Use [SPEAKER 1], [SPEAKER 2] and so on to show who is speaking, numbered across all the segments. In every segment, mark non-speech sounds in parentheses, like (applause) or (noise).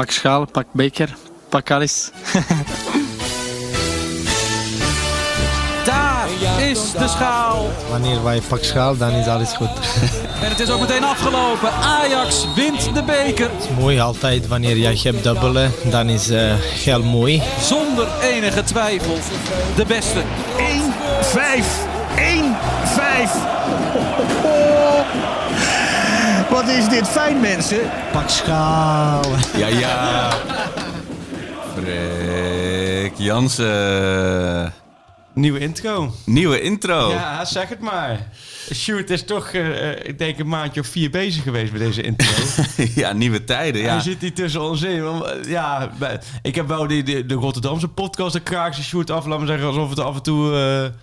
[SPEAKER 1] Pak schaal, pak beker, pak alles. (laughs)
[SPEAKER 2] Daar is de schaal.
[SPEAKER 3] Wanneer wij pak schaal, dan is alles goed. (laughs)
[SPEAKER 2] En het is ook meteen afgelopen. Ajax wint de beker.
[SPEAKER 3] Het is mooi altijd wanneer jij hebt dubbelen, dan is uh, heel mooi.
[SPEAKER 2] Zonder enige twijfel de beste.
[SPEAKER 4] 1-5. 1-5. Wat is dit fijn, mensen?
[SPEAKER 3] Pak schaal.
[SPEAKER 5] Ja, ja. Freek Jansen.
[SPEAKER 6] Nieuwe intro.
[SPEAKER 5] Nieuwe intro.
[SPEAKER 6] Ja, zeg het maar. Sjoerd is toch, uh, ik denk, een maandje of vier bezig geweest met deze intro. (laughs)
[SPEAKER 5] ja, nieuwe tijden, ja.
[SPEAKER 6] Hij zit hier tussen ons in. Ja, ik heb wel die, de, de Rotterdamse podcast, de Kraakse Sjoerd af, laten we zeggen, alsof het af en toe... Uh,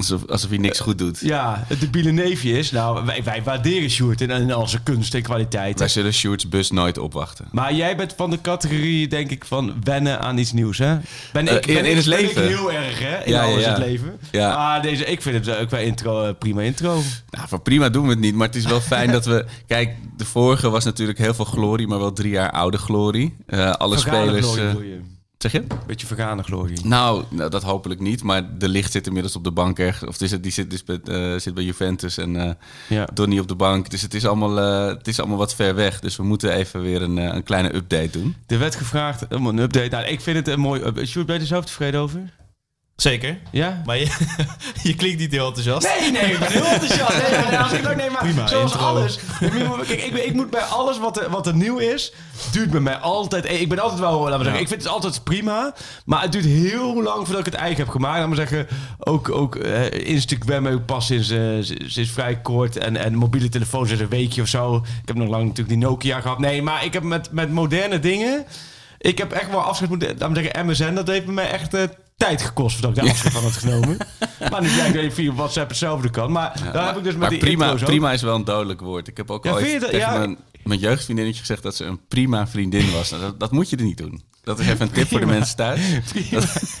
[SPEAKER 5] Alsof, alsof hij niks goed doet.
[SPEAKER 6] Ja, het debiele neefje is. Nou, wij, wij waarderen Sjoerd in, in al zijn kunst en kwaliteit.
[SPEAKER 5] Wij zullen Sjoerds bus nooit opwachten.
[SPEAKER 6] Maar jij bent van de categorie, denk ik, van wennen aan iets nieuws, hè? Ben ik,
[SPEAKER 5] uh, in, in het
[SPEAKER 6] ben
[SPEAKER 5] leven?
[SPEAKER 6] Ik heel erg, hè? In
[SPEAKER 5] ja,
[SPEAKER 6] alles
[SPEAKER 5] ja, ja.
[SPEAKER 6] het leven.
[SPEAKER 5] Ja.
[SPEAKER 6] Ah, deze, ik vind het ook wel intro, uh, prima intro.
[SPEAKER 5] Nou, van prima doen we het niet. Maar het is wel fijn dat we... (laughs) Kijk, de vorige was natuurlijk heel veel glorie, maar wel drie jaar oude glorie. Uh, alle
[SPEAKER 6] Vergane
[SPEAKER 5] spelers...
[SPEAKER 6] Glorie,
[SPEAKER 5] Zeg je?
[SPEAKER 6] Beetje vergane glorie.
[SPEAKER 5] Nou, nou, dat hopelijk niet. Maar de licht zit inmiddels op de bank ergens. Of is het, die zit, dus bij, uh, zit bij Juventus en uh,
[SPEAKER 6] ja.
[SPEAKER 5] Donny op de bank. Dus het is, allemaal, uh, het is allemaal wat ver weg. Dus we moeten even weer een, een kleine update doen.
[SPEAKER 6] Er werd gevraagd om een update. Nou, ik vind het een mooi update. Sjoerd, ben je er zelf tevreden over?
[SPEAKER 7] Zeker.
[SPEAKER 6] Ja?
[SPEAKER 7] Maar je, (laughs) je klinkt niet heel enthousiast.
[SPEAKER 6] Nee, nee, ik ben heel enthousiast. Nee, nee, als ik ook, nee, maar
[SPEAKER 7] Prima,
[SPEAKER 6] zoals
[SPEAKER 7] intro.
[SPEAKER 6] alles. Kijk, ik, ik moet bij alles wat er, wat er nieuw is, duurt bij mij altijd... Ik ben altijd wel, laten we zeggen,
[SPEAKER 7] Ja.
[SPEAKER 6] ik vind het altijd prima. Maar het duurt heel lang voordat ik het eigen heb gemaakt. Laten we zeggen, ook, ook uh, Instagram ook pas sinds, uh, sinds vrij kort. En, en mobiele telefoon sinds een weekje of zo. Ik heb nog lang natuurlijk die Nokia gehad. Nee, maar ik heb met, met moderne dingen... Ik heb echt wel afscheid moeten... Laten we zeggen, MSN, dat heeft bij mij echt... Uh, tijd gekost voordat ik daar afscheid van had genomen. (laughs) maar nu blijkt dat je via WhatsApp hetzelfde kan. Maar ja, daar heb ik dus met die
[SPEAKER 5] prima, prima is wel een dodelijk woord. Ik heb ook
[SPEAKER 6] Ja,
[SPEAKER 5] ooit
[SPEAKER 6] je
[SPEAKER 5] tegen
[SPEAKER 6] ja.
[SPEAKER 5] mijn, mijn jeugdvriendinnetje gezegd dat ze een prima vriendin was. Nou, dat, dat moet je er niet doen. Dat is even een tip voor de mensen thuis. (laughs)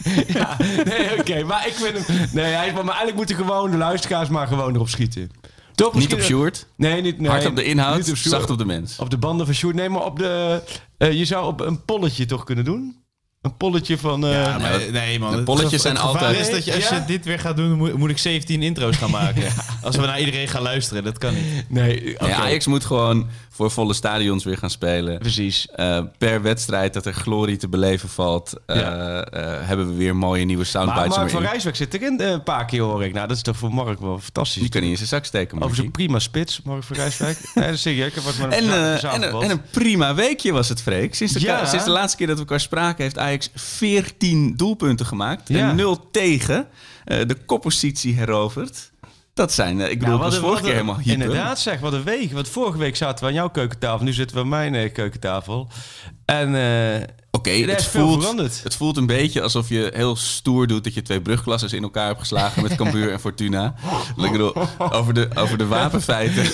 [SPEAKER 5] (laughs)
[SPEAKER 6] ja, nee, oké. maar ik vind hem... Nee, hij, maar eigenlijk moeten gewoon de luisteraars maar gewoon erop schieten. Toch?
[SPEAKER 5] Niet op Sjoerd.
[SPEAKER 6] Nee, niet... Nee,
[SPEAKER 5] Hard op de inhoud,
[SPEAKER 6] op
[SPEAKER 5] zacht op de mens.
[SPEAKER 6] Op de banden van Sjoerd. Nee, maar op de... eh, je zou op een polletje toch kunnen doen? Een polletje van... eh,
[SPEAKER 7] Ja, maar, nee man.
[SPEAKER 5] polletjes zijn
[SPEAKER 7] gevaar
[SPEAKER 5] altijd-
[SPEAKER 7] is dat je, als
[SPEAKER 6] Ja?
[SPEAKER 7] je dit weer gaat doen, moet, moet ik 17 intro's gaan maken. (laughs) Als we naar iedereen gaan luisteren, dat kan niet.
[SPEAKER 6] nee, oké.
[SPEAKER 5] Nee, Ajax moet gewoon voor volle stadions weer gaan spelen.
[SPEAKER 6] Precies.
[SPEAKER 5] Eh, per wedstrijd dat er glorie te beleven valt, eh,
[SPEAKER 6] Ja.
[SPEAKER 5] eh, hebben we weer mooie nieuwe
[SPEAKER 6] Maar
[SPEAKER 5] soundbites.
[SPEAKER 6] Mark van. Rijswijk zit erin een paar keer, hoor ik. Nou, dat is toch voor Mark wel fantastisch.
[SPEAKER 5] Die kan niet in zijn zak steken.
[SPEAKER 6] Over
[SPEAKER 5] Markie.
[SPEAKER 6] zijn prima spits, Mark van Rijswijk. (laughs) nee, dat is serieus. Ik met
[SPEAKER 5] En, en, een- en een prima weekje was het, Freek. Sinds de,
[SPEAKER 6] Ja.
[SPEAKER 5] sinds de laatste keer dat we elkaar spraken... heeft Ajax 14 doelpunten gemaakt.
[SPEAKER 6] Ja.
[SPEAKER 5] En 0 tegen. De koppositie heroverd. Dat zijn, eh, ik bedoel, was
[SPEAKER 6] wat
[SPEAKER 5] vorige keer helemaal hyper.
[SPEAKER 6] Inderdaad zeg, wat een week. Want vorige week zaten we aan jouw keukentafel. Nu zitten we aan mijn eh, keukentafel. En eh,
[SPEAKER 5] Oké, het, voelt, het voelt een beetje alsof je heel stoer doet... dat je twee brugklassen in elkaar hebt geslagen... met Cambuur en Fortuna. Ik bedoel, over de, over de wapenfeiten. (laughs)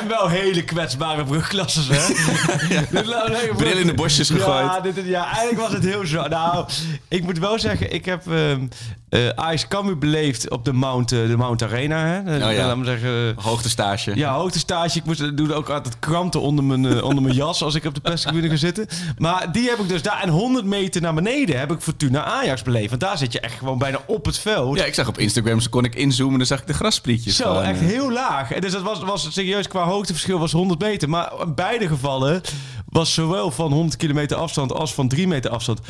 [SPEAKER 6] En wel hele kwetsbare brugklasses, hè? (laughs) Dit
[SPEAKER 5] Bril in de bosjes
[SPEAKER 6] Ja,
[SPEAKER 5] gegooid.
[SPEAKER 6] dit, ja, eigenlijk was het heel zo. Nou, ik moet wel zeggen, ik heb ehm eh Ajax Cambuur beleefd op de Mount, eh, de Mount Arena. Hè?
[SPEAKER 5] Oh ja.
[SPEAKER 6] Laat me zeggen...
[SPEAKER 5] Hoogtestage.
[SPEAKER 6] Ja, hoogtestage. Ik moest, doe ook altijd kranten onder mijn, eh, onder mijn jas als ik op de perstribune ga zitten. Maar die heb ik dus daar. En 100 meter naar beneden heb ik Fortuna Ajax beleefd. Want daar zit je echt gewoon bijna op het veld.
[SPEAKER 5] Ja, ik zag op Instagram, zo kon ik inzoomen... dan zag ik de grassprietjes.
[SPEAKER 6] Zo,
[SPEAKER 5] gewoon,
[SPEAKER 6] echt
[SPEAKER 5] eh.
[SPEAKER 6] heel laag. En dus dat was, was serieus qua hoogteverschil was 100 meter. Maar in beide gevallen was zowel van 100 kilometer afstand als van 3 meter afstand.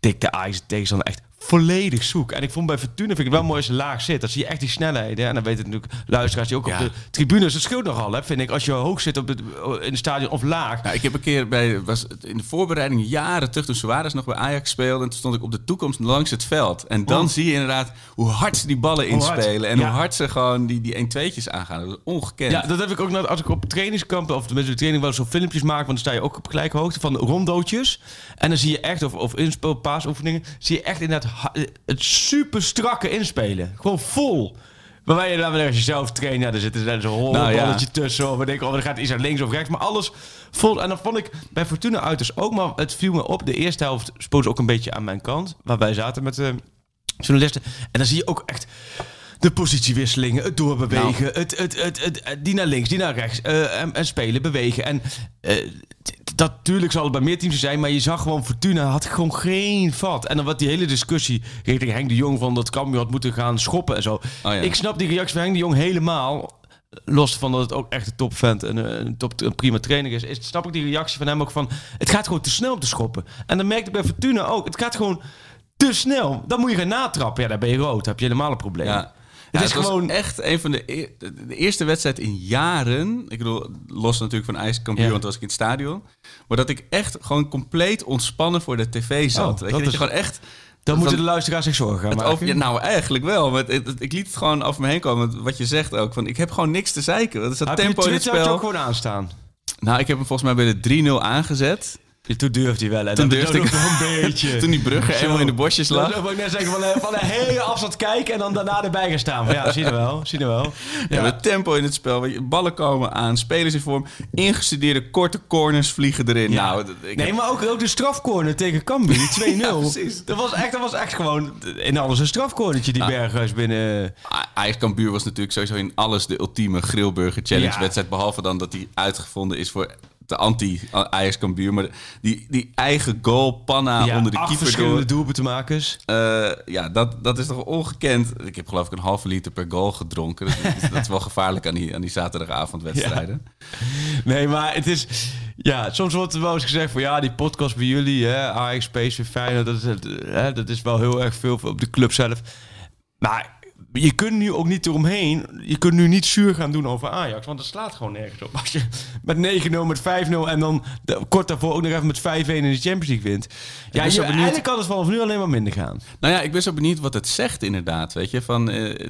[SPEAKER 6] Dik de Ajax tegenstander echt volledig zoek. En ik vond bij Fortuna vind ik het wel mooi als je laag zit. Dan zie je echt die snelheden. En dan weten natuurlijk luisteraars die ook
[SPEAKER 5] Ja.
[SPEAKER 6] op de tribunes. Het scheelt nogal, hè, vind ik. Als je hoog zit op de, in het stadion of laag.
[SPEAKER 5] Nou, ik heb een keer bij, was in de voorbereiding jaren terug toen Suarez nog bij Ajax speelde. En toen stond ik op de toekomst langs het veld. En dan
[SPEAKER 6] Oh.
[SPEAKER 5] zie je inderdaad hoe hard ze die ballen inspelen. En
[SPEAKER 6] Ja.
[SPEAKER 5] hoe hard ze gewoon die, die 1-2'tjes aangaan. Dat is ongekend.
[SPEAKER 6] Ja, dat heb ik ook net als ik op trainingskampen of tenminste de training wel zo filmpjes maak, want dan sta je ook op gelijke hoogte van rondootjes. En dan zie je echt, of, of inspel, paasoefeningen, zie je echt inderdaad het super strakke inspelen. Gewoon vol. Waarbij je dan als je zelf traint, ja, er zit er zo'n
[SPEAKER 5] Nou, ja.
[SPEAKER 6] tussen. Of we denken, oh, dan gaat iets naar links of rechts. Maar alles vol. En dan vond ik bij Fortuna uiterst ook, maar het viel me op. De eerste helft spoot ook een beetje aan mijn kant. Waar wij zaten met de journalisten. En dan zie je ook echt de positiewisselingen, het doorbewegen,
[SPEAKER 5] Nou.
[SPEAKER 6] het, het, het, het, het- die naar links, die naar rechts, eh, en, en spelen, bewegen. En eh, d- dat natuurlijk zal het bij meer teams zijn, maar je zag gewoon Fortuna had gewoon geen vat. En dan wat die hele discussie richting Henk de Jong van dat Cambuur had moeten gaan schoppen en zo.
[SPEAKER 5] Oh ja.
[SPEAKER 6] Ik snap die reactie van Henk de Jong helemaal. Los van dat het ook echt een topvent en een, top, een prima trainer is, is, snap ik die reactie van hem ook van... Het gaat gewoon te snel om te schoppen. En dan merkte ik bij Fortuna ook. Het gaat gewoon te snel. Dan moet je gaan natrappen. Ja, daar ben je rood. Dan heb je helemaal een probleem.
[SPEAKER 5] Ja.
[SPEAKER 6] Het is gewoon-
[SPEAKER 5] echt een van de, e- de eerste wedstrijd in jaren. Ik bedoel, los natuurlijk van IJskampioen, want was ik in het stadion. Maar dat ik echt gewoon compleet ontspannen voor de tv zat.
[SPEAKER 6] Oh,
[SPEAKER 5] Weet je,
[SPEAKER 6] dat
[SPEAKER 5] dat
[SPEAKER 6] is-
[SPEAKER 5] je gewoon echt...
[SPEAKER 6] Dan moeten de luisteraars zich zorgen gaan maken.
[SPEAKER 5] over, ja, nou, eigenlijk wel. Maar het- het- ik liet het gewoon over me heen komen. Wat je zegt ook. Van, ik heb gewoon niks te zeiken. Wat is dat
[SPEAKER 6] Heb
[SPEAKER 5] tempo
[SPEAKER 6] je
[SPEAKER 5] in het
[SPEAKER 6] je ook
[SPEAKER 5] spel?
[SPEAKER 6] gewoon aanstaan?
[SPEAKER 5] Nou, ik heb hem volgens mij bij de 3-0 aangezet.
[SPEAKER 6] Toen durfde hij wel. En
[SPEAKER 5] Toen durfde ik-
[SPEAKER 6] nog een beetje. (laughs)
[SPEAKER 5] Toen die brugger
[SPEAKER 6] Zo.
[SPEAKER 5] helemaal in de bosjes lag.
[SPEAKER 6] Wil ik net zeggen, van, van een hele afstand kijken en dan daarna erbij gaan staan. Van, ja, zie je wel, zie je wel.
[SPEAKER 5] Ja, met tempo in het spel. Ballen komen aan, spelers in vorm. Ingestudeerde korte corners vliegen erin.
[SPEAKER 6] Ja.
[SPEAKER 5] Nou, ik
[SPEAKER 6] nee,
[SPEAKER 5] heb-
[SPEAKER 6] maar ook, ook de strafcorner tegen Cambuur, die (laughs) 2-0.
[SPEAKER 5] Ja, precies.
[SPEAKER 6] dat, was echt, dat was echt gewoon in alles een strafcornertje, die Berghuis binnen...
[SPEAKER 5] Ajax Cambuur was natuurlijk sowieso in alles de ultieme grillburger challenge wedstrijd. Behalve dan dat die uitgevonden is voor de anti-Ajax Cambuur. Maar die, die eigen goal, panna
[SPEAKER 6] ja,
[SPEAKER 5] onder de keeper
[SPEAKER 6] verschillende doelpuntenmakers.
[SPEAKER 5] Eh, ja, dat, dat is toch ongekend. Ik heb geloof ik een halve liter per goal gedronken. Dat, is- dat is wel gevaarlijk aan die, aan die zaterdagavondwedstrijden. (laughs)
[SPEAKER 6] Nee, maar het is... Ja, soms wordt er wel eens gezegd van... Ja, die podcast bij jullie, hè, Ajax, PSV, Feyenoord... Dat is, het, hè, dat is wel heel erg veel op de club zelf. Maar je kunt nu ook niet eromheen... Je kunt nu niet zuur gaan doen over Ajax. Want dat slaat gewoon nergens op. Als je met 9-0, met 5-0... en dan de- kort daarvoor ook nog even met 5-1 in de Champions League wint. Ja,
[SPEAKER 5] ben
[SPEAKER 6] je,
[SPEAKER 5] benieuwd.
[SPEAKER 6] eigenlijk kan het vanaf nu alleen maar minder gaan.
[SPEAKER 5] Nou ja, ik ben zo benieuwd wat het zegt inderdaad. Weet je, van... eh,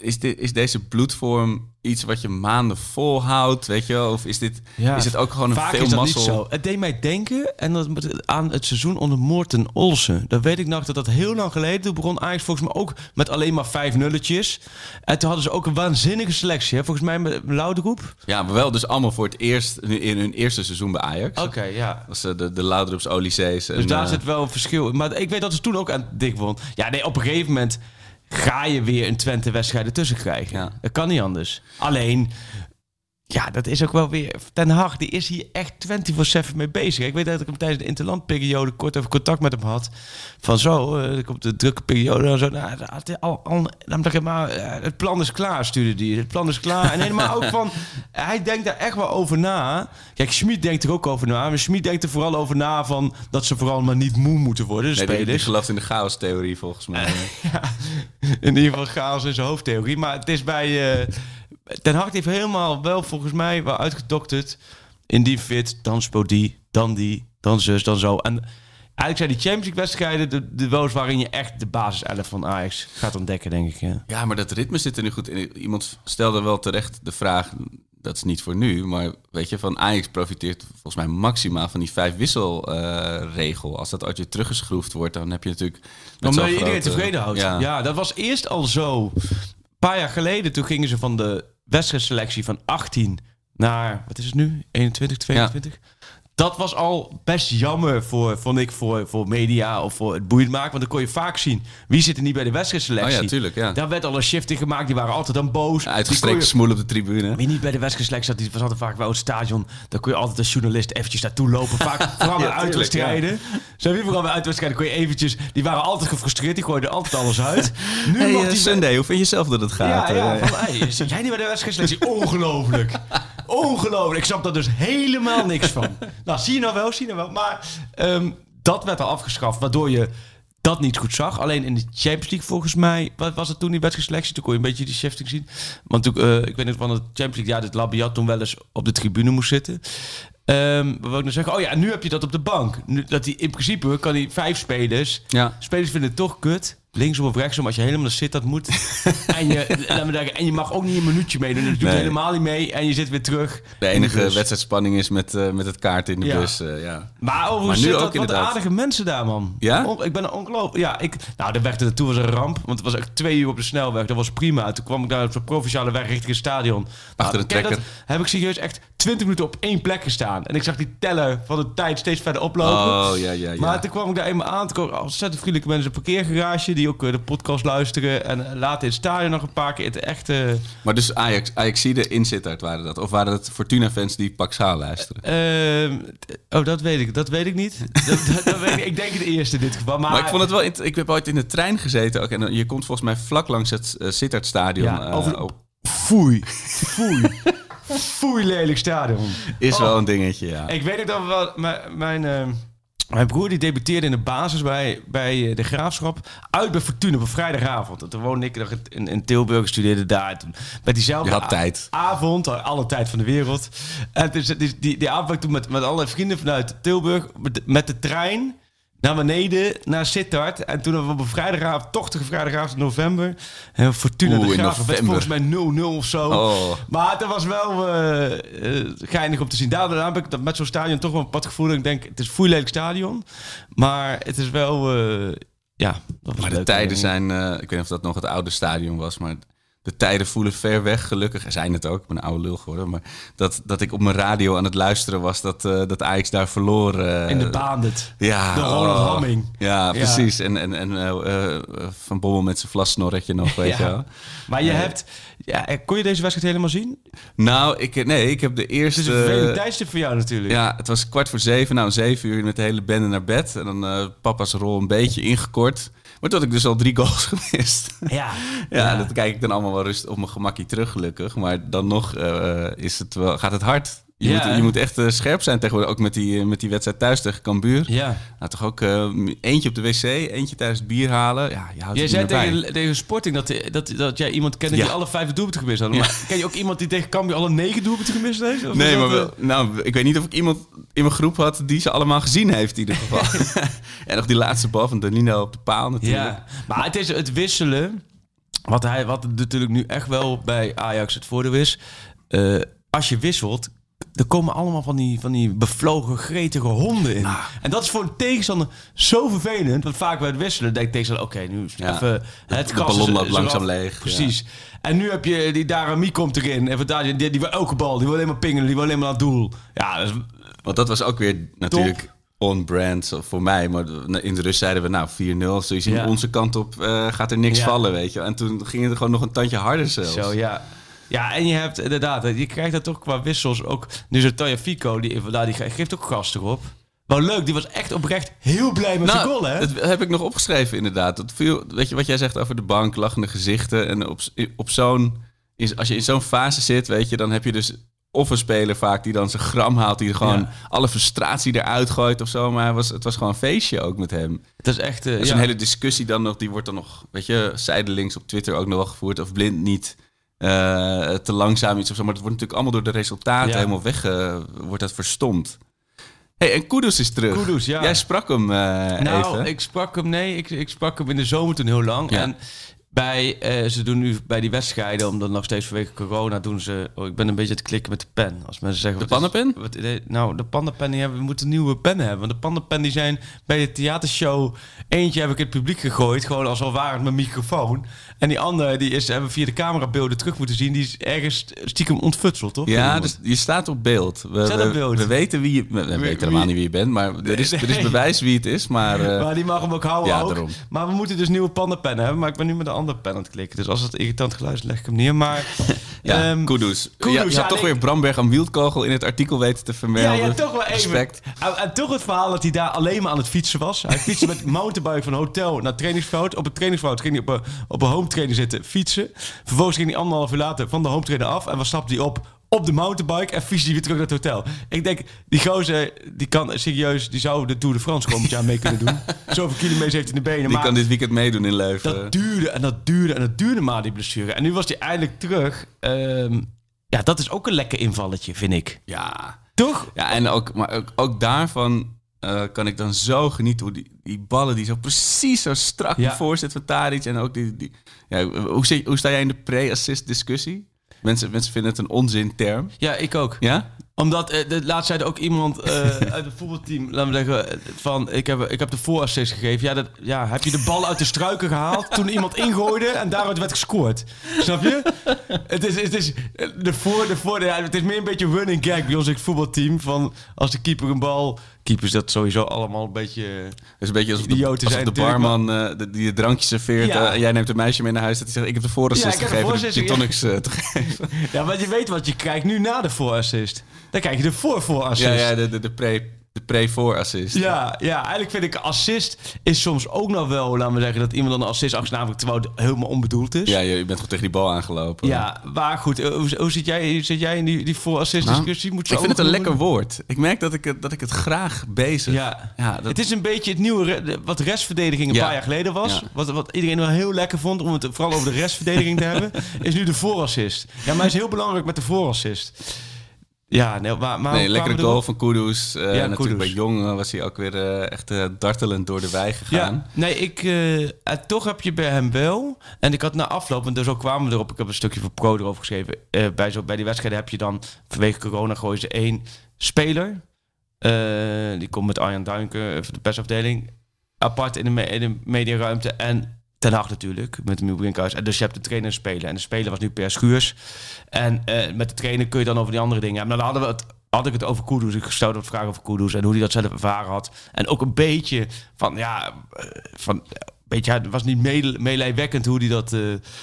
[SPEAKER 5] is, dit, is deze bloedvorm iets wat je maanden volhoudt? Weet je, of is, dit, is het ook gewoon een
[SPEAKER 6] Vaak
[SPEAKER 5] veel
[SPEAKER 6] is dat niet zo. Het deed mij denken en dat, aan het seizoen onder Morten Olsen. Dat weet ik nog dat dat heel lang geleden. Toen begon Ajax volgens mij ook met alleen maar vijf nulletjes. En toen hadden ze ook een waanzinnige selectie. Hè? Volgens mij met Lauderoep.
[SPEAKER 5] Ja, maar wel dus allemaal voor het eerst in hun eerste seizoen bij Ajax.
[SPEAKER 6] Oké, ja.
[SPEAKER 5] Dat was eh, de, de Olysées.
[SPEAKER 6] Dus daar
[SPEAKER 5] eh,
[SPEAKER 6] zit wel een verschil. in. Maar ik weet dat ze toen ook aan het dik won. Ja, nee, op een gegeven moment ga je weer een Twente-wedstrijd ertussen krijgen.
[SPEAKER 5] Ja.
[SPEAKER 6] Dat kan niet anders. Alleen, ja, dat is ook wel weer... Ten Hag, die is hier echt 24-7 mee bezig. Ik weet dat ik hem tijdens de interlandperiode kort even contact met hem had. Van zo, er komt de drukke periode en zo. Nou, dat- al, al, dan dacht ik maar, het plan is klaar, stuurde die. Het plan is klaar. En helemaal ook van, (laughs) hij denkt daar echt wel over na. Kijk, Schmid denkt er ook over na. Maar Schmid denkt er vooral over na van dat ze vooral maar niet moe moeten worden, de
[SPEAKER 5] Nee, die gelooft in de chaos-theorie volgens mij. (laughs)
[SPEAKER 6] In ieder geval chaos in zijn hoofdtheorie. Maar het is bij... eh Ten Hag heeft helemaal wel volgens mij wel uitgedokterd. In die fit, dan Spodi, dan die, dan zus, dan zo. En eigenlijk zijn die Champions League wedstrijden de, de wel eens waarin je echt de basis 11 van Ajax gaat ontdekken, denk ik. Ja.
[SPEAKER 5] Ja, maar dat ritme zit er nu goed in. Iemand stelde wel terecht de vraag, dat is niet voor nu, maar weet je, van Ajax profiteert volgens mij maximaal van die vijf wisselregel. Als dat weer teruggeschroefd wordt, dan heb je natuurlijk...
[SPEAKER 6] Omdat je iedereen tevreden houdt.
[SPEAKER 5] Ja.
[SPEAKER 6] Ja. dat was eerst al zo. Paar jaar geleden, toen gingen ze van de wedstrijdselectie van 18 naar, wat is het nu? 21, 22? Dat was al best jammer, voor, vond ik, voor, voor media of voor het boeiend maken. Want dan kon je vaak zien, wie zit er niet bij de wedstrijdselectie.
[SPEAKER 5] Oh ja, tuurlijk, ja.
[SPEAKER 6] Daar werd al een shift in gemaakt, die waren altijd dan boos.
[SPEAKER 5] Uitgestreken
[SPEAKER 6] je-
[SPEAKER 5] smoel op de tribune.
[SPEAKER 6] wie niet bij de wedstrijdselectie zat, die was altijd vaak wel het stadion. Dan kon je altijd als journalist eventjes naartoe lopen. Vaak (laughs) vooral bij uitwedstrijden. Zijn wie vooral bij uitwedstrijden kon je eventjes... Die waren altijd gefrustreerd, die gooiden altijd alles uit. (laughs) Nu
[SPEAKER 5] Hey,
[SPEAKER 6] mag
[SPEAKER 5] eh,
[SPEAKER 6] die
[SPEAKER 5] Sunday, hoe vind je zelf dat het gaat?
[SPEAKER 6] Ja, ja,
[SPEAKER 5] Eh,
[SPEAKER 6] van, hey, jij niet bij de wedstrijdselectie? (laughs) Ongelooflijk. Ongelooflijk. Ik snap daar dus helemaal niks van. (laughs) Nou, zie je nou wel, zie je nou wel. Maar ehm, dat werd al afgeschaft, waardoor je dat niet goed zag. Alleen in de Champions League volgens mij, wat was het toen die wedstrijdselectie? Toen kon je een beetje die shifting zien. Want toen, eh, ik weet niet van de Champions League, ja, dat Labiat toen wel eens op de tribune moest zitten. Ehm wat wil ik nou zeggen? Oh ja, nu heb je dat op de bank. Nu, dat hij in principe kan hij vijf spelers.
[SPEAKER 5] Ja.
[SPEAKER 6] Spelers vinden het toch kut. Linksom of rechtsom, als je helemaal zit, dat moet. (laughs) en, je, laat me en je mag ook niet een minuutje meedoen. Dus je doet
[SPEAKER 5] Nee.
[SPEAKER 6] helemaal niet mee en je zit weer terug.
[SPEAKER 5] De enige
[SPEAKER 6] bus.
[SPEAKER 5] wedstrijdspanning is met, eh, met het kaart in de
[SPEAKER 6] Ja.
[SPEAKER 5] bus. eh, ja.
[SPEAKER 6] Maar overigens
[SPEAKER 5] Maar nu
[SPEAKER 6] zit
[SPEAKER 5] ook
[SPEAKER 6] dat, wat
[SPEAKER 5] inderdaad.
[SPEAKER 6] aardige mensen daar, man.
[SPEAKER 5] Ja?
[SPEAKER 6] On- ik ben ongelooflijk... Ja, ik... Nou, de weg was een ramp. Want het was echt twee uur op de snelweg. Dat was prima. Toen kwam ik daar op zo'n provinciale weg richting het stadion.
[SPEAKER 5] Achter een
[SPEAKER 6] ken je dat?
[SPEAKER 5] trekker.
[SPEAKER 6] Heb ik serieus echt 20 minuten op één plek gestaan. En ik zag die teller van de tijd steeds verder oplopen.
[SPEAKER 5] Oh, ja, ja, ja.
[SPEAKER 6] Maar toen kwam ik daar eenmaal aan. Toen kwam ontzettend vriendelijke mensen. Een parkeergarage die die ook eh, de podcast luisteren. En eh, later in het stadion nog een paar keer. Het echte...
[SPEAKER 5] Maar dus Ajax, Ajaxide in Sittard waren dat? Of waren het Fortuna-fans die Paxaal luisteren?
[SPEAKER 6] Ehm, oh, dat weet ik. Dat weet ik niet. (laughs) dat, dat, dat weet ik. ik denk het eerste in dit geval. Maar,
[SPEAKER 5] Maar ik vond het wel... Ik heb ooit in de trein gezeten ook. En je komt volgens mij vlak langs het uh, Sittard-stadion.
[SPEAKER 6] Ja,
[SPEAKER 5] eh,
[SPEAKER 6] over-
[SPEAKER 5] op-
[SPEAKER 6] Foei. Foei. (laughs) Foei lelijk stadion.
[SPEAKER 5] is wel een dingetje, ja.
[SPEAKER 6] Ik weet ook dat we wel, mijn, mijn, eh, mijn broer die debuteerde in de basis bij, bij eh, de Graafschap. Uit bij Fortuna op een vrijdagavond. En toen woonde ik in, in Tilburg, studeerde daar. Toen, met diezelfde
[SPEAKER 5] had tijd.
[SPEAKER 6] avond, alle tijd van de wereld. En dus, die, die, die avond toen met, met allerlei vrienden vanuit Tilburg met de trein naar beneden, naar Sittard. En toen hebben we op een vrijdagavond, tochtige vrijdagavond in november. En Fortuna
[SPEAKER 5] Oeh,
[SPEAKER 6] de Graafschap werd volgens mij 0-0 of zo.
[SPEAKER 5] Oh.
[SPEAKER 6] Maar het was wel eh, geinig om te zien. Daardoor heb ik dat met zo'n stadion toch wel een pad gevoel. Ik denk, het is een foeilelijk stadion. Maar het is wel... eh, ja,
[SPEAKER 5] Maar de tijden zijn... ik weet niet of dat nog het oude stadion was, maar... De tijden voelen ver weg, gelukkig. Zijn het ook. Ik ben een oude lul geworden. Maar dat, dat ik op mijn radio aan het luisteren was dat, eh, dat Ajax daar verloor. eh,
[SPEAKER 6] In de baan dit.
[SPEAKER 5] Ja,
[SPEAKER 6] De Ronald
[SPEAKER 5] oh.
[SPEAKER 6] Hamming.
[SPEAKER 5] Ja, precies. En, en, en eh, Van Bommel met zijn vlassnorretje nog, weet
[SPEAKER 6] Ja.
[SPEAKER 5] je wel.
[SPEAKER 6] Maar je hebt... Ja, kon je deze wedstrijd helemaal zien?
[SPEAKER 5] Nou, ik, nee, ik heb de
[SPEAKER 6] Het
[SPEAKER 5] eerste...
[SPEAKER 6] is een vervelend tijdstip voor jou natuurlijk.
[SPEAKER 5] Ja, het was kwart voor zeven. Nou, zeven uur met de hele bende naar bed. En dan papa's rol een beetje ingekort. Maar toen had ik dus al drie goals (laughs) gemist.
[SPEAKER 6] Ja.
[SPEAKER 5] Ja, dat kijk ik dan allemaal wel rustig op mijn gemakkie terug, gelukkig. Maar dan nog eh, is het wel, gaat het hard. Je,
[SPEAKER 6] Ja,
[SPEAKER 5] moet, je moet echt eh, scherp zijn tegenwoordig. Ook met die, eh, met die wedstrijd thuis tegen Cambuur.
[SPEAKER 6] Ja.
[SPEAKER 5] Nou, toch ook eh, eentje op de wc, eentje tijdens het bier halen. Ja, je houdt
[SPEAKER 6] Jij zei tegen, tegen Sporting dat, dat, dat jij iemand kende
[SPEAKER 5] Ja.
[SPEAKER 6] die alle vijf doelpunten gemist had. Maar ken je ook iemand die tegen Cambuur alle negen doelpunten gemist heeft? Of
[SPEAKER 5] Nee, maar wel, nou, ik weet niet of ik iemand in mijn groep had die ze allemaal gezien heeft in ieder (laughs) geval. (laughs) en nog die laatste bal van Danilo op de paal natuurlijk.
[SPEAKER 6] Ja, maar het is het wisselen. Wat, hij, wat natuurlijk nu echt wel bij Ajax het voordeel is. als je wisselt, er komen allemaal van die, van die bevlogen, gretige honden in. En dat is voor een tegenstander zo vervelend. Want vaak bij het wisselen denkt tegenstander... Oké, nu is
[SPEAKER 5] Ja.
[SPEAKER 6] even het
[SPEAKER 5] de
[SPEAKER 6] gras
[SPEAKER 5] ballon loopt langzaam leeg,
[SPEAKER 6] Precies. En nu heb je die Darami komt erin. En vandaar, die, die, die wil elke bal. Die wil alleen maar pingelen. Die wil alleen maar naar het doel. Ja, dat is,
[SPEAKER 5] Want dat was ook weer natuurlijk on-brand voor mij. Maar in de rust zeiden we, nou, 4-0. Zo je ziet
[SPEAKER 6] Ja.
[SPEAKER 5] onze kant op eh, gaat er niks
[SPEAKER 6] Ja.
[SPEAKER 5] vallen, weet je. En toen ging het gewoon nog een tandje harder zelfs.
[SPEAKER 6] Zo, ja. Ja, en je hebt inderdaad, je krijgt dat toch qua wissels ook. Nu zo'n Taya Fico, die, vandaar, die ge- geeft ook gas erop. Wel leuk, die was echt oprecht heel blij met zijn goal, hè?
[SPEAKER 5] Nou, dat heb ik nog opgeschreven inderdaad. Dat viel, weet je wat jij zegt over de bank, lachende gezichten. En op, op zo'n, als je in zo'n fase zit, weet je, dan heb je dus of een speler vaak die dan zijn gram haalt, die gewoon
[SPEAKER 6] Ja.
[SPEAKER 5] alle frustratie eruit gooit of zo. Maar hij was, het was gewoon een feestje ook met hem.
[SPEAKER 6] Het is echt... eh,
[SPEAKER 5] is
[SPEAKER 6] ja.
[SPEAKER 5] een hele discussie dan nog, die wordt dan nog, weet je, zijdelings op Twitter ook nog wel gevoerd. Of blind niet eh, te langzaam iets of zo. Maar dat wordt natuurlijk allemaal door de resultaten
[SPEAKER 6] Ja.
[SPEAKER 5] helemaal weg, eh, wordt dat verstomd. hey, en Kudus is terug.
[SPEAKER 6] Kudus, ja.
[SPEAKER 5] Jij sprak hem eh,
[SPEAKER 6] Nou,
[SPEAKER 5] even.
[SPEAKER 6] ik sprak hem, nee, ik, ik sprak hem in de zomer toen heel lang.
[SPEAKER 5] Ja.
[SPEAKER 6] En bij, eh, ze doen nu bij die wedstrijden, omdat nog steeds vanwege corona doen ze... Oh, ik ben een beetje het klikken met de pen. Als mensen zeggen...
[SPEAKER 5] De pannenpen?
[SPEAKER 6] Wat, nou, de pannenpen die hebben, we moeten nieuwe pennen hebben. Want de pannenpen die zijn bij de theatershow... Eentje heb ik in het publiek gegooid, gewoon als al waren mijn microfoon. En die andere, die is, hebben we via de camerabeelden terug moeten zien. Die is ergens stiekem ontfutseld, toch?
[SPEAKER 5] Ja, dus je staat op beeld. We,
[SPEAKER 6] Staat op
[SPEAKER 5] we-
[SPEAKER 6] beeld.
[SPEAKER 5] we weten wie je... We, weten helemaal niet wie je bent, maar er is, er is bewijs wie het is. Maar, (laughs) eh,
[SPEAKER 6] maar die mag hem ook houden
[SPEAKER 5] ja,
[SPEAKER 6] ook. Maar we moeten dus nieuwe pannenpennen hebben. Maar ik ben nu met een aan het klikken. Dus als het irritant geluid is, leg ik hem neer. Maar (laughs)
[SPEAKER 5] ja, Kudus.
[SPEAKER 6] Kudus,
[SPEAKER 5] je, je
[SPEAKER 6] ja,
[SPEAKER 5] had toch weer Bramberg aan Wieldkogel in het artikel weten te
[SPEAKER 6] ja,
[SPEAKER 5] vermelden.
[SPEAKER 6] ja, toch wel even.
[SPEAKER 5] Respect.
[SPEAKER 6] En, en toch het verhaal dat hij daar alleen maar aan het fietsen was. Hij fietste met (laughs) mountainbike van hotel naar trainingsveld. Op het trainingsveld ging hij op een, op een home trainer zitten fietsen. Vervolgens ging hij anderhalf uur later van de home trainer af. En wat stapte hij op? Op de mountainbike en fietste hij weer terug naar het hotel. Ik denk, die gozer, die kan serieus, die zou de Tour de France komend jaar mee kunnen doen. (laughs) Zoveel kilometers heeft hij in de benen.
[SPEAKER 5] Die
[SPEAKER 6] maar
[SPEAKER 5] kan dit weekend meedoen in Leuven.
[SPEAKER 6] Dat duurde en dat duurde en dat duurde maar, die blessure. En nu was hij eindelijk terug. Ehm, ja, dat is ook een lekker invalletje, vind ik.
[SPEAKER 5] Ja.
[SPEAKER 6] Toch?
[SPEAKER 5] Ja, en ook, maar ook, ook daarvan eh, kan ik dan zo genieten hoe die, die ballen die zo precies zo strak
[SPEAKER 6] Ja.
[SPEAKER 5] die van Tadic en ook die, die ja, hoe, hoe sta jij in de pre-assist discussie? Mensen, mensen vinden het een onzinterm.
[SPEAKER 6] Ja, ik ook.
[SPEAKER 5] Ja?
[SPEAKER 6] Omdat, eh, de, laatst zei er ook iemand eh, (laughs) uit het voetbalteam, laten we zeggen, eh, van ik heb, ik heb de voorassist gegeven. Ja, dat, ja, heb je de bal uit de struiken gehaald toen iemand ingooide en daaruit werd gescoord. Snap je? het is, het is de voor, de voor, ja, het is meer een beetje running gag bij ons in het voetbalteam. Van als de keeper een bal keepers dat sowieso allemaal een beetje...
[SPEAKER 5] Is een beetje alsof de,
[SPEAKER 6] Idioten zijn
[SPEAKER 5] de barman eh, de- die het drankje serveert.
[SPEAKER 6] Ja.
[SPEAKER 5] eh, en jij neemt een meisje mee naar huis. Dat hij zegt, ik heb de voorassist
[SPEAKER 6] Ja, de
[SPEAKER 5] gegeven. De
[SPEAKER 6] ja.
[SPEAKER 5] tonics eh, te geven. (laughs)
[SPEAKER 6] Ja, want je weet wat je krijgt nu na de voorassist. Dan krijg je de voor-voorassist.
[SPEAKER 5] Ja, ja, de, de, de pre- de pre-voor-assist.
[SPEAKER 6] Ja, ja, eigenlijk vind ik assist is soms ook nog wel, laten we zeggen, dat iemand dan een assist achternaam terwijl het helemaal onbedoeld is.
[SPEAKER 5] Ja, je bent gewoon tegen die bal aangelopen.
[SPEAKER 6] Ja, maar goed, eh, hoe, hoe zit, jij, zit jij in die, die voor-assist
[SPEAKER 5] Nou,
[SPEAKER 6] discussie? Moet
[SPEAKER 5] ik vind het een lekker woord. Ik merk dat ik het, dat ik het graag bezig.
[SPEAKER 6] Ja.
[SPEAKER 5] ja dat,
[SPEAKER 6] Het is een beetje het nieuwe, wat restverdediging een
[SPEAKER 5] Ja.
[SPEAKER 6] paar jaar geleden was.
[SPEAKER 5] Ja.
[SPEAKER 6] Wat, wat iedereen wel heel lekker vond om het vooral over de restverdediging te (laughs) hebben, is nu de voorassist. Ja, maar het is heel belangrijk met de voorassist. Ja, nee, maar, maar
[SPEAKER 5] nee, lekkere goal van Kudus. Eh,
[SPEAKER 6] Ja,
[SPEAKER 5] natuurlijk
[SPEAKER 6] Kudus.
[SPEAKER 5] bij Jong eh, was hij ook weer eh, echt dartelend door de wei gegaan.
[SPEAKER 6] Ja, nee, ik, toch heb je bij hem wel. En ik had na afloop, en dus ook kwamen we erop. Ik heb een stukje voor Pro erover geschreven. bij, zo, bij die wedstrijden heb je dan, vanwege corona, gooien ze één speler. Die komt met Arjan Duinker, de persafdeling. Apart in de, me- in de mediaruimte. En Ten Hag natuurlijk, met Miel Brinkhuis. En dus je hebt de trainer en spelen. En de speler was nu Per Schuurs. En eh, met de trainer kun je dan over die andere dingen hebben. Nou, dan hadden we het had ik het over Kudus. Ik stelde wat vragen over Kudus en hoe hij dat zelf ervaren had. En ook een beetje van, ja, eh, van, beetje, het was niet meelijwekkend hoe hij dat eh,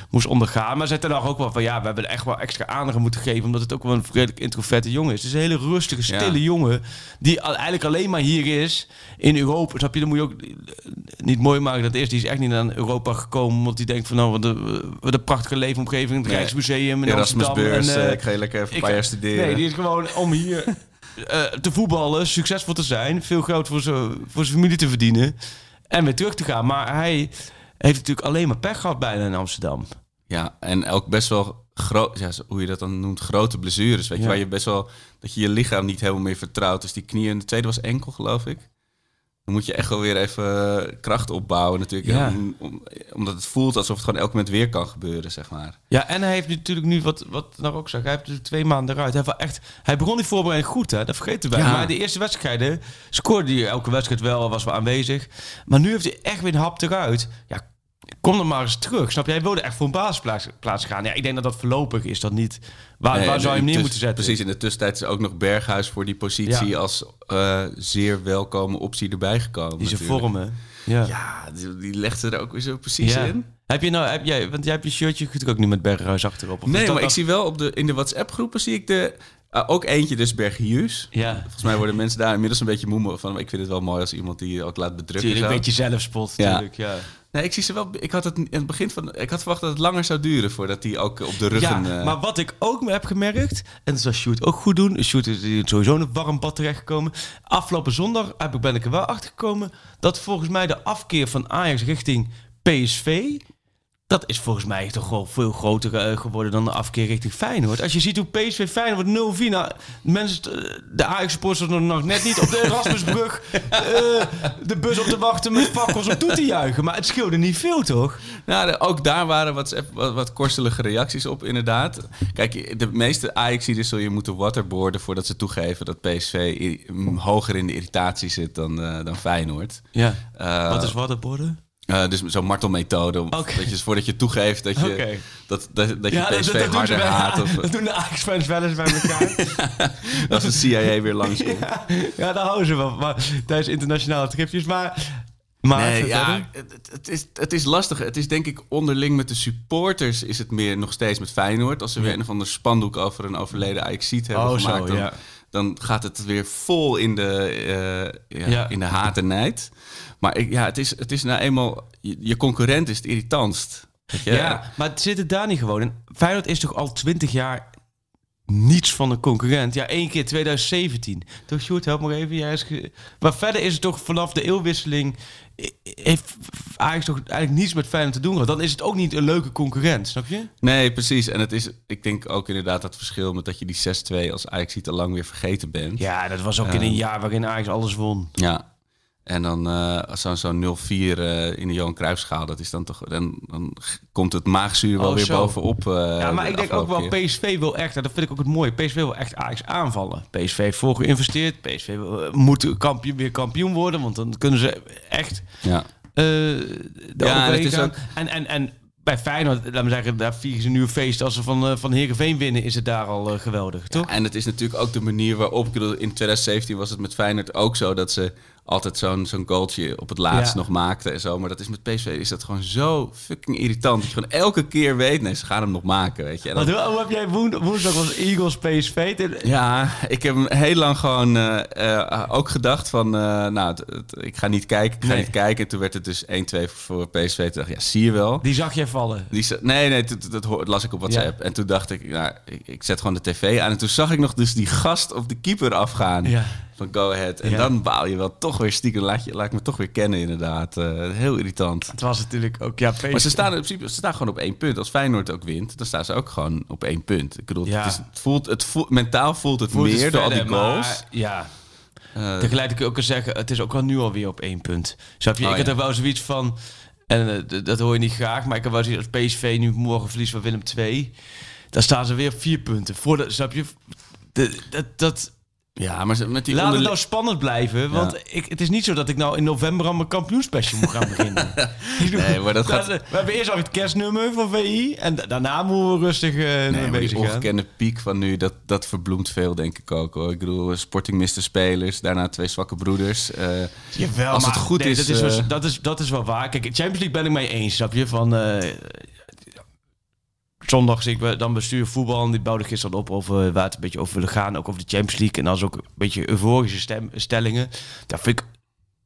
[SPEAKER 6] moest ondergaan. Maar zei dan ook wel van, ja, we hebben echt wel extra aandacht aan moeten geven, omdat het ook wel een redelijk introverte jongen is. Het is een hele rustige, stille
[SPEAKER 5] Ja.
[SPEAKER 6] jongen, die al- eigenlijk alleen maar hier is in Europa. Snap je, dan moet je ook eh, niet mooi maken dat is. Die is echt niet naar Europa gekomen, omdat hij denkt van, nou, wat een, wat een prachtige leefomgeving, het
[SPEAKER 5] Nee.
[SPEAKER 6] Rijksmuseum in en, eh,
[SPEAKER 5] ik ga je lekker even een paar jaar studeren.
[SPEAKER 6] Nee, die is gewoon om hier (laughs) te voetballen, succesvol te zijn, veel geld voor zijn voor zijn familie te verdienen en weer terug te gaan. Maar hij heeft natuurlijk alleen maar pech gehad bijna in Amsterdam.
[SPEAKER 5] Ja, en ook best wel groot, ja, hoe je dat dan noemt, grote blessures. Weet je,
[SPEAKER 6] Ja.
[SPEAKER 5] waar je best wel, dat je je lichaam niet helemaal meer vertrouwt. Dus die knieën, de tweede was enkel, geloof ik. Dan moet je echt wel weer even eh, kracht opbouwen natuurlijk.
[SPEAKER 6] Ja.
[SPEAKER 5] Om- om- omdat het voelt alsof het gewoon elk moment weer kan gebeuren, zeg maar.
[SPEAKER 6] Ja, en hij heeft natuurlijk nu, wat, wat nou ook zag, hij heeft natuurlijk twee maanden eruit. Hij, heeft wel echt, hij begon die voorbereiding goed, hè? dat vergeten wij.
[SPEAKER 5] Ja.
[SPEAKER 6] Maar de eerste wedstrijden scoorde hij elke wedstrijd wel, was wel aanwezig. Maar nu heeft hij echt weer een hap eruit. Ja, kom dan maar eens terug, snap je? Hij wilde echt voor een basisplaats plaats gaan. Ja, ik denk dat dat voorlopig is, dat niet... Waar,
[SPEAKER 5] Nee,
[SPEAKER 6] waar zou je hem neer
[SPEAKER 5] dus-
[SPEAKER 6] moeten zetten?
[SPEAKER 5] Precies, in de tussentijd is ook nog Berghuis voor die positie
[SPEAKER 6] Ja.
[SPEAKER 5] als eh, zeer welkome optie erbij gekomen.
[SPEAKER 6] Die
[SPEAKER 5] natuurlijk.
[SPEAKER 6] vormen. Ja.
[SPEAKER 5] Ja, die, die legde er ook weer zo precies
[SPEAKER 6] Ja.
[SPEAKER 5] in.
[SPEAKER 6] Heb je nou, heb jij, want jij hebt je shirtje natuurlijk ook niet met Berghuis achterop. Of
[SPEAKER 5] Nee,
[SPEAKER 6] dat
[SPEAKER 5] maar ik zie wel op de, in de WhatsApp-groepen zie ik de... ah, ook eentje dus Bergius.
[SPEAKER 6] Ja,
[SPEAKER 5] Volgens mij worden mensen daar inmiddels een beetje moe van. Ik vind het wel mooi als iemand die ook laat bedrukken.
[SPEAKER 6] natuurlijk.
[SPEAKER 5] zo.
[SPEAKER 6] Een beetje zelfspot,
[SPEAKER 5] Ja.
[SPEAKER 6] natuurlijk. Ja.
[SPEAKER 5] Nee, ik zie ze wel. Ik had het in het begin van. Ik had verwacht dat het langer zou duren voordat die ook op de ruggen.
[SPEAKER 6] Ja,
[SPEAKER 5] eh,
[SPEAKER 6] maar wat ik ook heb gemerkt, en dat zal Sjoerd ook goed doen. Sjoerd is hier sowieso in een warm bad terechtgekomen. Afgelopen zondag heb ik, ben ik er wel achter gekomen dat volgens mij de afkeer van Ajax richting PSV. Dat is volgens mij toch wel veel groter eh, geworden dan de afkeer richting Feyenoord. Als je ziet hoe PSV Feyenoord 0-4... Nou, mensen, eh, de Ajax-supporters nog net niet op de Erasmusbrug... eh, de bus op te wachten met fakkels om toe te juichen. Maar het scheelde niet veel, toch?
[SPEAKER 5] Nou, ook daar waren wat, wat, wat korstelige reacties op, inderdaad. Kijk, de meeste Ajaxiden zul je moeten waterboarden voordat ze toegeven dat PSV hoger in de irritatie zit dan, eh, dan Feyenoord.
[SPEAKER 6] Ja. Wat is waterborden?
[SPEAKER 5] Eh, dus zo'n martelmethode.
[SPEAKER 6] Oké.
[SPEAKER 5] Dat je, voordat je toegeeft dat je,
[SPEAKER 6] Oké.
[SPEAKER 5] dat, dat, dat je
[SPEAKER 6] Ja,
[SPEAKER 5] PSV
[SPEAKER 6] dat,
[SPEAKER 5] harder
[SPEAKER 6] bij-
[SPEAKER 5] haat. Of (laughs)
[SPEAKER 6] dat doen de Ajax-fans wel eens bij elkaar. (laughs)
[SPEAKER 5] als de CIA weer langskomt.
[SPEAKER 6] ja, ja, daar houden ze wel maar, tijdens internationale tripjes. Maar, maar
[SPEAKER 5] Nee, ja, het, is, het is lastig. Het is denk ik onderling met de supporters is het meer nog steeds met Feyenoord. Als ze weer een of ander spandoek over een overleden Ajaxiet hebben
[SPEAKER 6] Oh, zo,
[SPEAKER 5] gemaakt, dan, gaat het weer vol in de, ja,
[SPEAKER 6] Ja.
[SPEAKER 5] in de haat en nijd. Maar ik, ja, het is, het is nou eenmaal... Je, je concurrent is het irritantst. Je?
[SPEAKER 6] Ja, maar het zit het daar niet gewoon in. Feyenoord is toch al twintig jaar niets van een concurrent. Ja, één keer 2017. Toch, Sjoerd, help me even. Jij is ge- Maar verder is het toch vanaf de eeuwwisseling... eh, heeft Ajax toch eigenlijk niets met Feyenoord te doen gehad. Dan is het ook niet een leuke concurrent, snap je?
[SPEAKER 5] Nee, precies. En het is, ik denk ook inderdaad dat verschil met dat je die 6-2 als Ajaxiet al lang weer vergeten bent.
[SPEAKER 6] Ja, dat was ook in een jaar waarin Ajax alles won.
[SPEAKER 5] Ja. En dan als zo'n zo'n 0-4 eh, in de Johan Cruijffschaal, dat is dan toch... Dan, dan komt het maagzuur wel
[SPEAKER 6] Oh,
[SPEAKER 5] weer
[SPEAKER 6] zo.
[SPEAKER 5] bovenop. eh,
[SPEAKER 6] Ja, maar
[SPEAKER 5] de
[SPEAKER 6] ik denk ook wel,
[SPEAKER 5] keer.
[SPEAKER 6] PSV wil echt, dat vind ik ook het mooie, PSV wil echt Ajax aanvallen. PSV heeft voor geïnvesteerd, PSV wil- moet kampioen, weer kampioen worden, want dan kunnen ze echt
[SPEAKER 5] Ja.
[SPEAKER 6] de
[SPEAKER 5] Ja, het is ook-
[SPEAKER 6] En, en, en bij Feyenoord, laat me zeggen, daar vieren ze nu een feest. Als ze van, eh van Heerenveen winnen, is het daar al geweldig, toch?
[SPEAKER 5] En het is natuurlijk ook de manier waarop... In 2017 was het met Feyenoord ook zo... dat ze altijd zo'n zo'n goaltje op het laatst
[SPEAKER 6] Ja.
[SPEAKER 5] nog maakten en zo. Maar dat is met PSV is dat gewoon zo fucking irritant. Dat je gewoon elke keer weet... nee, ze gaan hem nog maken, weet je. En dan-
[SPEAKER 6] Want hoe, heb jij woen- woensdag was Eagles PSV?
[SPEAKER 5] Ja, ik heb hem heel lang gewoon eh, eh, ook gedacht van... eh, nou, het- het- ik ga niet kijken, ik ga
[SPEAKER 6] Nee.
[SPEAKER 5] niet kijken. En toen werd het dus 1-2 voor PSV. Toen dacht ik, ja, zie je wel.
[SPEAKER 6] Die zag jij vallen.
[SPEAKER 5] Die nee, nee, dat, las ik op WhatsApp. En toen dacht ik, nou, ik, ik zet gewoon de tv aan. En toen zag ik nog dus die gast op de keeper afgaan.
[SPEAKER 6] Ja.
[SPEAKER 5] Van Go Ahead. En dan baal je wel toch weer stiekem. Laat, je, laat ik me toch weer kennen inderdaad. Eh, heel irritant.
[SPEAKER 6] Het was natuurlijk ook, ja, PSV.
[SPEAKER 5] Maar ze staan in principe ze staan gewoon op één punt. Als Feyenoord ook wint, dan staan ze ook gewoon op één punt. Ik bedoel,
[SPEAKER 6] Ja.
[SPEAKER 5] het, is, het voelt, het voelt, mentaal voelt het
[SPEAKER 6] Voelt het
[SPEAKER 5] meer door al die goals.
[SPEAKER 6] maar ja,
[SPEAKER 5] Eh,
[SPEAKER 6] tegelijkertijd ook zeggen, het is ook al nu alweer op één punt. Snap je?
[SPEAKER 5] Oh,
[SPEAKER 6] ik had
[SPEAKER 5] ja.
[SPEAKER 6] er wel zoiets van, en eh, dat hoor je niet graag, maar ik heb wel zoiets als PSV nu morgen verliest van Willem 2. Dan staan ze weer op vier punten. Voor de, snap je? De- dat, dat,
[SPEAKER 5] ja, maar met die
[SPEAKER 6] laat het nou spannend blijven. Want ik, het is niet zo dat ik nou in november aan mijn kampioenspecial moet gaan beginnen. (laughs)
[SPEAKER 5] Nee, maar dat gaat-
[SPEAKER 6] We hebben eerst al het kerstnummer van VI. En da- daarna moeten we rustig eh
[SPEAKER 5] Nee, die
[SPEAKER 6] bezig gaan.
[SPEAKER 5] ongekende piek van nu, dat, dat verbloemt veel, denk ik ook. Hoor. Ik bedoel, Sporting miste spelers, daarna twee zwakke broeders. Eh,
[SPEAKER 6] Jawel,
[SPEAKER 5] Als het
[SPEAKER 6] maar
[SPEAKER 5] goed
[SPEAKER 6] nee,
[SPEAKER 5] is,
[SPEAKER 6] Dat is, wel,
[SPEAKER 5] eh,
[SPEAKER 6] dat, is, dat is wel waar. Kijk, Champions League ben ik mee eens, snap je? Van, eh, zondag zie ik dan bestuur voetbal. En die bouwde gisteren op over waar het een beetje over willen gaan. Ook over de Champions League. En dan is ook een beetje euforische stem, stellingen. Dat vind ik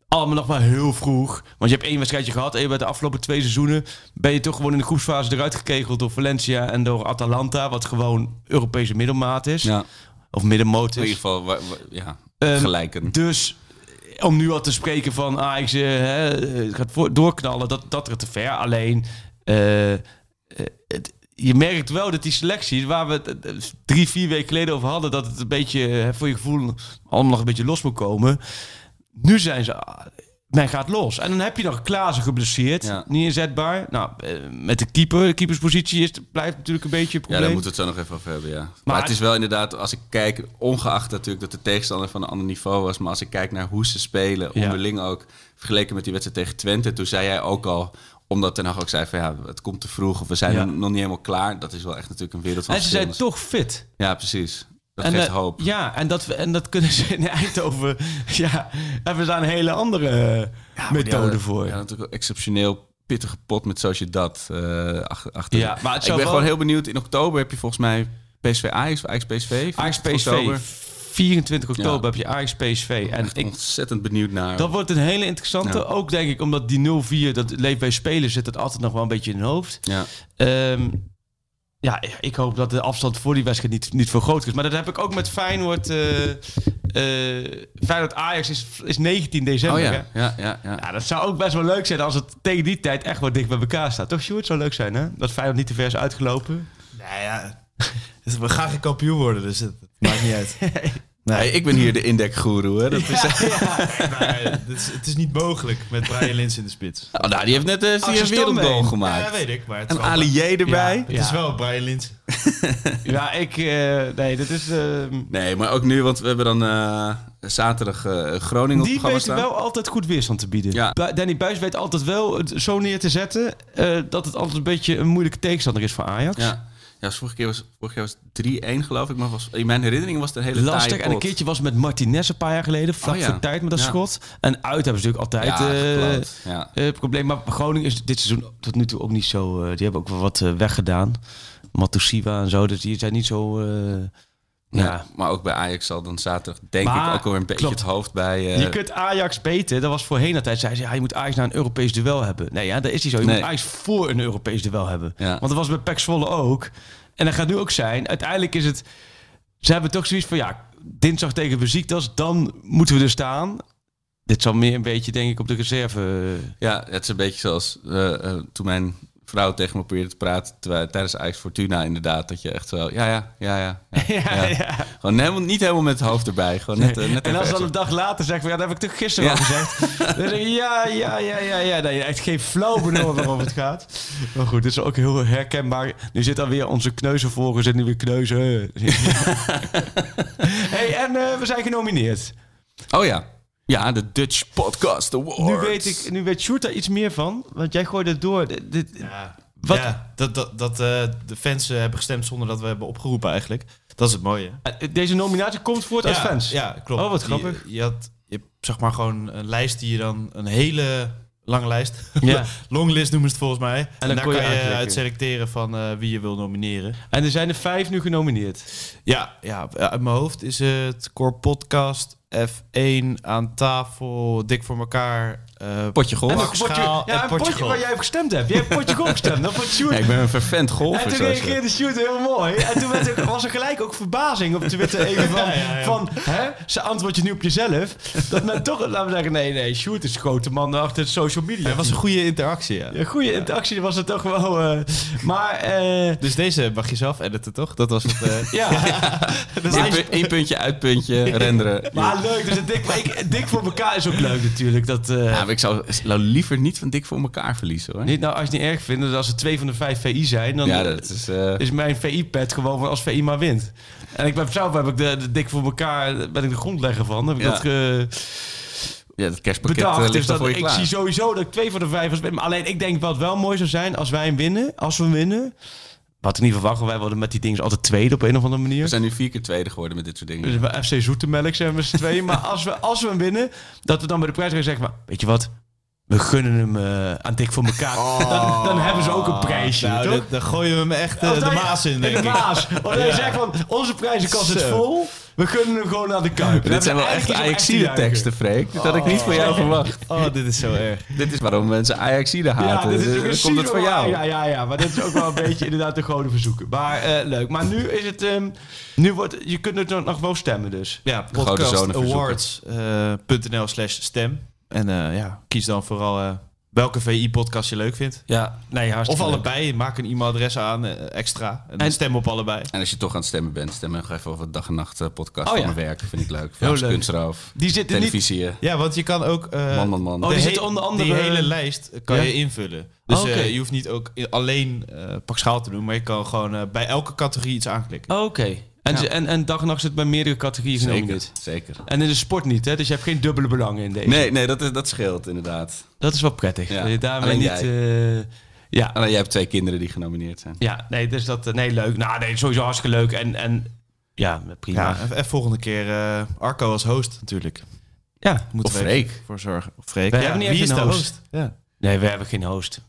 [SPEAKER 6] allemaal nog maar heel vroeg. Want je hebt één wedstrijdje gehad. En bij de afgelopen twee seizoenen ben je toch gewoon in de groepsfase eruit gekegeld door Valencia en door Atalanta. Wat gewoon Europese middelmaat is.
[SPEAKER 5] ja,
[SPEAKER 6] Of middenmoot
[SPEAKER 5] in
[SPEAKER 6] is.
[SPEAKER 5] ieder geval, wa- wa- ja,
[SPEAKER 6] Ehm,
[SPEAKER 5] gelijken.
[SPEAKER 6] Dus om nu al te spreken van Ajax het gaat voor, doorknallen, dat, dat er te ver. Alleen, eh, eh, het- je merkt wel dat die selectie, waar we het eh, drie, vier weken geleden over hadden, dat het een beetje eh, voor je gevoel allemaal nog een beetje los moet komen. Nu zijn ze. ah, Men gaat los. En dan heb je nog Klaassen geblesseerd.
[SPEAKER 5] Ja.
[SPEAKER 6] Niet inzetbaar. Nou, eh, met de keeper. De keeperspositie is, blijft natuurlijk een beetje een
[SPEAKER 5] Ja,
[SPEAKER 6] probleem.
[SPEAKER 5] daar moeten we het zo nog even over hebben, ja. Maar,
[SPEAKER 6] Maar-
[SPEAKER 5] het is wel inderdaad, als ik kijk, ongeacht natuurlijk dat de tegenstander van een ander niveau was, maar als ik kijk naar hoe ze spelen,
[SPEAKER 6] Ja.
[SPEAKER 5] onderling ook, vergeleken met die wedstrijd tegen Twente, toen zei jij ook al, omdat Ten Hag ook zei van ja, het komt te vroeg of we zijn
[SPEAKER 6] Ja.
[SPEAKER 5] nog niet helemaal klaar. Dat is wel echt natuurlijk een wereld van
[SPEAKER 6] en ze zijn toch fit.
[SPEAKER 5] Ja, precies. Dat
[SPEAKER 6] en,
[SPEAKER 5] geeft
[SPEAKER 6] eh,
[SPEAKER 5] hoop.
[SPEAKER 6] Ja, en dat, en dat kunnen ze in Eindhoven. (laughs) Ja, en we daar een hele andere eh,
[SPEAKER 5] maar
[SPEAKER 6] methode
[SPEAKER 5] hadden-
[SPEAKER 6] voor.
[SPEAKER 5] Ja, natuurlijk exceptioneel pittige pot met zoals je dat eh achter.
[SPEAKER 6] Ja, maar het
[SPEAKER 5] ik ben
[SPEAKER 6] wel-
[SPEAKER 5] gewoon heel benieuwd. In oktober heb je volgens mij PSV Ajax, Ajax PSV.
[SPEAKER 6] Ajax
[SPEAKER 5] 24
[SPEAKER 6] PSV.
[SPEAKER 5] Oktober.
[SPEAKER 6] 24 oktober
[SPEAKER 5] Ja.
[SPEAKER 6] heb je Ajax PSV. En
[SPEAKER 5] Echt
[SPEAKER 6] ik,
[SPEAKER 5] ontzettend benieuwd naar.
[SPEAKER 6] dat wordt een hele interessante.
[SPEAKER 5] Ja.
[SPEAKER 6] Ook denk ik, omdat die 0-4, dat leeft bij spelen, zit het altijd nog wel een beetje in het hoofd.
[SPEAKER 5] ja.
[SPEAKER 6] Ehm, ja, ik hoop dat de afstand voor die wedstrijd niet, niet veel groter is. Maar dat heb ik ook met Feyenoord. eh eh, Feyenoord Ajax is, is 19 december.
[SPEAKER 5] Oh
[SPEAKER 6] hè?
[SPEAKER 5] ja, ja, ja, ja.
[SPEAKER 6] Ja, dat zou ook best wel leuk zijn als het tegen die tijd echt wat dicht bij elkaar staat. Toch, Sjoerd? zou leuk zijn, hè? Dat Feyenoord niet te ver is uitgelopen.
[SPEAKER 7] Nou ja, (laughs) dus we gaan geen kampioen worden, dus het, maakt niet uit. (laughs)
[SPEAKER 5] Nee, ik ben hier de indekgoeroe. Hè. Dat is,
[SPEAKER 7] Maar het, is, het is niet mogelijk met Brian Lins in de spits.
[SPEAKER 5] oh, nou, die heeft net uh, een wereldgoal gemaakt.
[SPEAKER 7] Ja, weet ik, maar het
[SPEAKER 5] en Ali erbij.
[SPEAKER 6] Ja.
[SPEAKER 7] het is wel Brian Lins. (laughs)
[SPEAKER 6] Ja, ik... eh, nee, dat is... ehm,
[SPEAKER 5] Nee, maar ook nu, want we hebben dan eh, zaterdag eh, Groningen op
[SPEAKER 6] die
[SPEAKER 5] programma
[SPEAKER 6] weet
[SPEAKER 5] staan.
[SPEAKER 6] wel altijd goed weerstand te bieden.
[SPEAKER 5] Ja.
[SPEAKER 6] Danny Buis weet altijd wel het zo neer te zetten... eh, dat het altijd een beetje een moeilijke tegenstander is voor Ajax.
[SPEAKER 5] Ja. Ja, dus vorige keer was, vorige keer was het 3-1 geloof ik, maar was, in mijn herinnering was het een hele
[SPEAKER 6] Lastig. En een keertje was met Martinez een paar jaar geleden. Vlak
[SPEAKER 5] Oh ja.
[SPEAKER 6] voor tijd met dat
[SPEAKER 5] Ja.
[SPEAKER 6] schot. En uit hebben ze natuurlijk altijd...
[SPEAKER 5] Ja,
[SPEAKER 6] eh, eh, probleem. Maar Groningen is dit seizoen tot nu toe ook niet zo... eh, die hebben ook wel wat weggedaan. Matusiwa en zo. Dus die zijn niet zo...
[SPEAKER 5] Ja.
[SPEAKER 6] ja.
[SPEAKER 5] maar ook bij Ajax zal dan zaterdag denk
[SPEAKER 6] Maar,
[SPEAKER 5] ik ook alweer een beetje
[SPEAKER 6] klopt.
[SPEAKER 5] het hoofd bij... eh,
[SPEAKER 6] Je kunt Ajax beter. Dat was voorheen altijd. Zei ze, ja, je moet Ajax naar een Europees duel hebben. Nee, ja, dat is niet zo. Je
[SPEAKER 5] Nee.
[SPEAKER 6] moet Ajax voor een Europees duel hebben.
[SPEAKER 5] Ja.
[SPEAKER 6] Want dat was bij PEC Zwolle ook. En dat gaat nu ook zijn. Uiteindelijk is het... Ze hebben toch zoiets van, ja, dinsdag tegen Besiktas. Dan moeten we er staan. Dit zal meer een beetje, denk ik, op de reserve... eh,
[SPEAKER 5] Ja, het is een beetje zoals eh, toen mijn vrouw tegen me probeerde te praten terwijl, tijdens Ajax Fortuna inderdaad. Dat je echt zo, ja, ja, ja, ja. (laughs) ja,
[SPEAKER 6] Ja,
[SPEAKER 5] ja.
[SPEAKER 6] ja.
[SPEAKER 5] Gewoon helemaal, niet helemaal met het hoofd erbij. Gewoon net, eh, net
[SPEAKER 6] en als dan een dag later zegt van, ja, dat heb ik toch gisteren
[SPEAKER 5] Ja.
[SPEAKER 6] al gezegd. Dan zeg ja, ja, ja, ja, ja. Dat je echt geen flauw benul waarover het gaat. Maar goed, dit is ook heel herkenbaar. Nu zit alweer onze kneuzenvolger, zit nu weer kneuzen. (laughs) hey, en eh, we zijn genomineerd.
[SPEAKER 5] Oh ja. Ja, de Dutch Podcast Awards.
[SPEAKER 6] Nu weet ik, nu weet Sjoerd daar iets meer van. Want jij gooide het door. Dit, dit- Wat?
[SPEAKER 7] Ja, dat, dat, dat eh, de fans eh, hebben gestemd zonder dat we hebben opgeroepen eigenlijk. Dat is het mooie.
[SPEAKER 6] Eh, Deze nominatie komt voort uit
[SPEAKER 7] ja,
[SPEAKER 6] fans?
[SPEAKER 7] Ja, klopt.
[SPEAKER 6] Oh, wat grappig.
[SPEAKER 7] Je, had, je hebt zeg maar gewoon een lijst die je dan... Een hele lange lijst.
[SPEAKER 6] Ja. (laughs)
[SPEAKER 7] Longlist noemen ze het volgens mij. En,
[SPEAKER 6] dan
[SPEAKER 7] daar
[SPEAKER 6] kon je
[SPEAKER 7] kan je uit selecteren van eh, wie je wil nomineren.
[SPEAKER 6] En er zijn er vijf nu genomineerd.
[SPEAKER 7] Ja, ja, uit mijn hoofd is het Core Podcast, F1 aan tafel, Dik voor elkaar. Eh,
[SPEAKER 5] Potje golf.
[SPEAKER 6] En een potje, ja,
[SPEAKER 7] en
[SPEAKER 6] een
[SPEAKER 7] potje
[SPEAKER 6] potje
[SPEAKER 7] golf.
[SPEAKER 6] waar jij op gestemd hebt. Jij hebt potje golf gestemd. Dan Sjoerd.
[SPEAKER 5] Ja, ik ben een vervent
[SPEAKER 6] en
[SPEAKER 5] golfer.
[SPEAKER 6] toen
[SPEAKER 5] is het.
[SPEAKER 6] reageerde Sjoerd heel mooi. En toen werd er, was er gelijk ook verbazing op Twitter (laughs) even van...
[SPEAKER 7] Ja, ja, ja.
[SPEAKER 6] van hè, ze antwoord je nu op jezelf. Dat men toch, laten we zeggen... Nee, nee, Sjoerd is grote man achter het social media.
[SPEAKER 7] het was een goede interactie, ja.
[SPEAKER 6] Ja, goede interactie was het toch wel... eh, maar... eh,
[SPEAKER 7] Dus deze mag je zelf editen, toch? Dat was het. eh, (laughs)
[SPEAKER 6] ja, (laughs)
[SPEAKER 5] Eén puntje, uitpuntje, renderen.
[SPEAKER 6] maar leuk. Dus het dik, maar ik, dik voor elkaar is ook leuk natuurlijk. Dat, eh,
[SPEAKER 5] Ja, maar ik zou nou liever niet van dik voor elkaar verliezen hoor.
[SPEAKER 6] Niet, nou, als je het niet erg vindt, dus als er twee van de vijf VI zijn, dan
[SPEAKER 5] Ja, dat is... eh,
[SPEAKER 6] is mijn VI-pad gewoon als VI maar wint. En ik ben zelf heb ik de, de dik voor elkaar, ben ik de grondlegger van. Heb ik
[SPEAKER 5] Ja.
[SPEAKER 6] dat ge-
[SPEAKER 5] ja, dat kerstpakket eh,
[SPEAKER 6] bedacht.
[SPEAKER 5] ligt
[SPEAKER 6] Dus dat, ik
[SPEAKER 5] klaar.
[SPEAKER 6] zie sowieso dat ik twee van de vijf alleen ik denk wat wel mooi zou zijn als wij winnen. Als we winnen. Wat ik niet verwacht, want wij worden met die dingen altijd tweede op een of andere manier.
[SPEAKER 5] We zijn nu vier keer tweede geworden met dit soort dingen.
[SPEAKER 6] Dus bij FC Zoetemelk zijn we z'n tweeën. Maar als we, als we hem winnen, dat we dan bij de prijs gaan zeggen... Maar, weet je wat? We gunnen hem eh, aan dik voor elkaar. Dan, dan hebben ze ook een prijsje,
[SPEAKER 7] nou,
[SPEAKER 6] toch?
[SPEAKER 7] dan, dan gooien we hem echt eh, de maas in, denk
[SPEAKER 6] de maas. Dat je zegt van, onze prijzenkast is vol. We gunnen hem gewoon naar de Kuip.
[SPEAKER 5] Dit zijn wel echt Ajaxide teksten, Freek. Dat had ik niet voor jou verwacht.
[SPEAKER 7] Oh, dit is zo erg.
[SPEAKER 5] Dit is waarom mensen Ajaxide
[SPEAKER 6] Ja,
[SPEAKER 5] haten.
[SPEAKER 6] dit is
[SPEAKER 5] Dan
[SPEAKER 6] precies
[SPEAKER 5] komt het van jou.
[SPEAKER 6] Ja, ja, ja. Maar dit is ook wel een (laughs) beetje inderdaad de goden verzoeken. Maar eh, leuk. Maar nu is het... ehm, nu wordt, je kunt het nog- nog wel stemmen dus.
[SPEAKER 7] Ja, podcastawards.nl slash stem. En eh, ja, kies dan vooral eh, welke VI-podcast je leuk vindt.
[SPEAKER 6] Ja, nee,
[SPEAKER 7] Of
[SPEAKER 6] hartstikke leuk.
[SPEAKER 7] allebei. Maak een e-mailadres aan, eh, extra. En,
[SPEAKER 6] En-
[SPEAKER 7] stem op allebei.
[SPEAKER 5] En als je toch aan het stemmen bent, stem nog even over dag en nacht eh, podcast
[SPEAKER 6] Oh,
[SPEAKER 5] van
[SPEAKER 6] ja.
[SPEAKER 5] mijn werk. Vind ik leuk. (laughs)
[SPEAKER 6] Leuk.
[SPEAKER 5] kunstroof,
[SPEAKER 6] Die zitten niet...
[SPEAKER 5] televisie. eh,
[SPEAKER 7] Ja, want je kan ook... eh,
[SPEAKER 5] Man, man, man.
[SPEAKER 6] Oh, die zit onder andere-
[SPEAKER 7] Die hele lijst kan
[SPEAKER 6] Ja?
[SPEAKER 7] je invullen. Dus
[SPEAKER 6] Oh,
[SPEAKER 7] eh, je hoeft niet ook alleen eh pak schaal te doen, maar je kan gewoon bij elke categorie iets aanklikken.
[SPEAKER 6] Oh, Oké. En,
[SPEAKER 7] Ja.
[SPEAKER 6] en, en dag en nacht zit bij meerdere categorieën
[SPEAKER 5] Zeker,
[SPEAKER 6] genomineerd.
[SPEAKER 5] zeker.
[SPEAKER 6] En in de sport niet, hè? Dus je hebt geen dubbele belangen in deze.
[SPEAKER 5] Nee, nee dat, is, dat scheelt inderdaad.
[SPEAKER 6] Dat is wel prettig.
[SPEAKER 5] Ja.
[SPEAKER 6] Dat je daarmee
[SPEAKER 5] Alleen
[SPEAKER 6] niet... eh, ja.
[SPEAKER 5] Alleen jij hebt twee kinderen die genomineerd zijn.
[SPEAKER 6] ja, nee, dus dat... eh, Nee, leuk. Nou, nee, sowieso hartstikke leuk. En, en ja, prima.
[SPEAKER 7] Ja, en, en volgende keer eh, Arco als host natuurlijk.
[SPEAKER 6] Ja.
[SPEAKER 7] Moeten
[SPEAKER 5] Of
[SPEAKER 7] we
[SPEAKER 5] Freek.
[SPEAKER 7] voor zorgen. Of Freek. Ja,
[SPEAKER 6] hebben niet
[SPEAKER 7] wie
[SPEAKER 6] echt
[SPEAKER 7] is
[SPEAKER 6] een
[SPEAKER 7] de
[SPEAKER 6] host.
[SPEAKER 7] host? Ja.
[SPEAKER 6] Nee, we hebben geen host.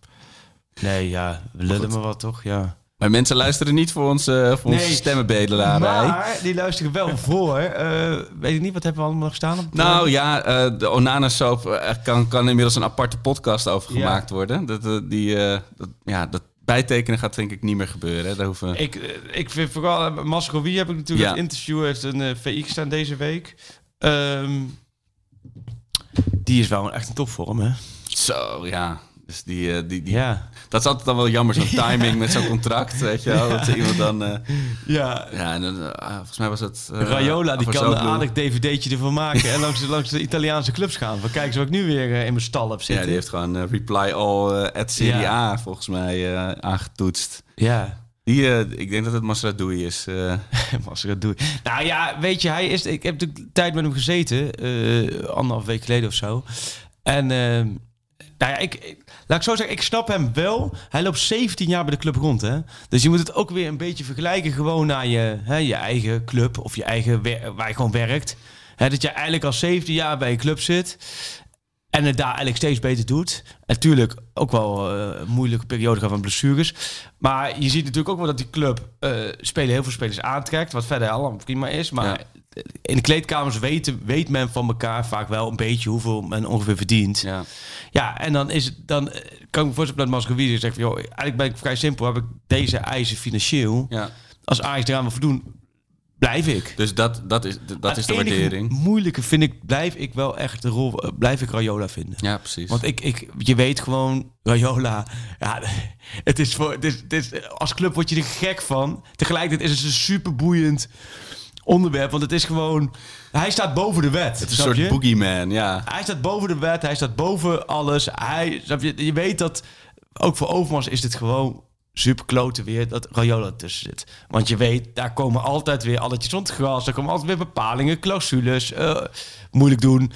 [SPEAKER 6] Nee, ja, we lullen me wat, toch? Ja.
[SPEAKER 5] Maar mensen luisteren niet voor onze, voor onze
[SPEAKER 6] Nee.
[SPEAKER 5] stemmenbedelarij.
[SPEAKER 6] Maar die luisteren wel (laughs) voor. eh, weet ik niet, wat hebben we allemaal nog staan? Op
[SPEAKER 5] Nou ja, eh, de Onana Soap eh, kan, kan inmiddels een aparte podcast over
[SPEAKER 6] Ja.
[SPEAKER 5] gemaakt worden. Dat, eh, die, eh, dat, ja, dat bijtekenen gaat denk ik niet meer gebeuren. hè. Daar hoeven...
[SPEAKER 6] Ik, eh, ik vind vooral... eh, Mascowie heb ik natuurlijk
[SPEAKER 5] Ja.
[SPEAKER 6] het interview. heeft een eh, VI gestaan deze week. Ehm, die is wel echt een topvorm, hè?
[SPEAKER 5] Zo, ja. Dus die, eh, die, die,
[SPEAKER 6] Ja.
[SPEAKER 5] Dat is altijd dan wel jammer, zo'n (laughs) timing met zo'n contract, weet je wel. Dat iemand dan... eh,
[SPEAKER 6] Ja.
[SPEAKER 5] ja, en, dan, eh, volgens mij was het... eh,
[SPEAKER 6] Rayola, die kan een aardig dvd'tje ervan maken. en langs, de- langs de Italiaanse clubs gaan. Van kijk eens wat ik nu weer in mijn stal heb
[SPEAKER 5] Ja,
[SPEAKER 6] zitten.
[SPEAKER 5] die heeft gewoon reply all at Serie A volgens mij aangetoetst.
[SPEAKER 6] Ja.
[SPEAKER 5] Die, ik denk dat het Masradoui is. (laughs)
[SPEAKER 6] dat doe. Nou ja, weet je, hij is. Ik heb de tijd met hem gezeten, anderhalf week geleden of zo. En ehm, nou ja, ik, laat ik zo zeggen, ik snap hem wel. Hij loopt 17 jaar bij de club rond, hè. Dus je moet het ook weer een beetje vergelijken gewoon naar je, hè, je eigen club of je eigen waar je gewoon werkt. Hè, dat je eigenlijk al 17 jaar bij een club zit. En het daar eigenlijk steeds beter doet. Natuurlijk ook wel eh, een moeilijke periode van blessures. Maar je ziet natuurlijk ook wel dat die club eh, spelen heel veel spelers aantrekt. Wat verder allemaal prima is. Maar. In de kleedkamers weten, weet men van elkaar vaak wel een beetje hoeveel men ongeveer verdient. Ja,
[SPEAKER 5] ja.
[SPEAKER 6] en dan is het dan eh, kan ik me voorstellen dat Mascovici zegt van, joh, eigenlijk ben ik vrij simpel. Heb ik deze eisen financieel.
[SPEAKER 5] ja.
[SPEAKER 6] Als Ajax eraan wil voldoen, blijf ik.
[SPEAKER 5] Dus dat, dat is, dat is de waardering.
[SPEAKER 6] moeilijke vind ik, blijf ik wel echt de rol, eh, blijf ik Rayola vinden.
[SPEAKER 5] Ja, precies.
[SPEAKER 6] Want ik, ik, je weet gewoon, Rayola, ja, (laughs) het is voor, het is, het is, als club word je er gek van. Tegelijkertijd is het een super boeiend onderwerp, want het is gewoon, hij staat boven de wet.
[SPEAKER 5] het is een soort boogeyman, ja.
[SPEAKER 6] Hij staat boven de wet, hij staat boven alles. Hij, je, je weet dat, ook voor Overmars is dit gewoon super kloten weer dat Rayola tussen zit. Want je weet, daar komen altijd weer alletjes rond het gras. Er komen altijd weer bepalingen, clausules, eh, moeilijk doen.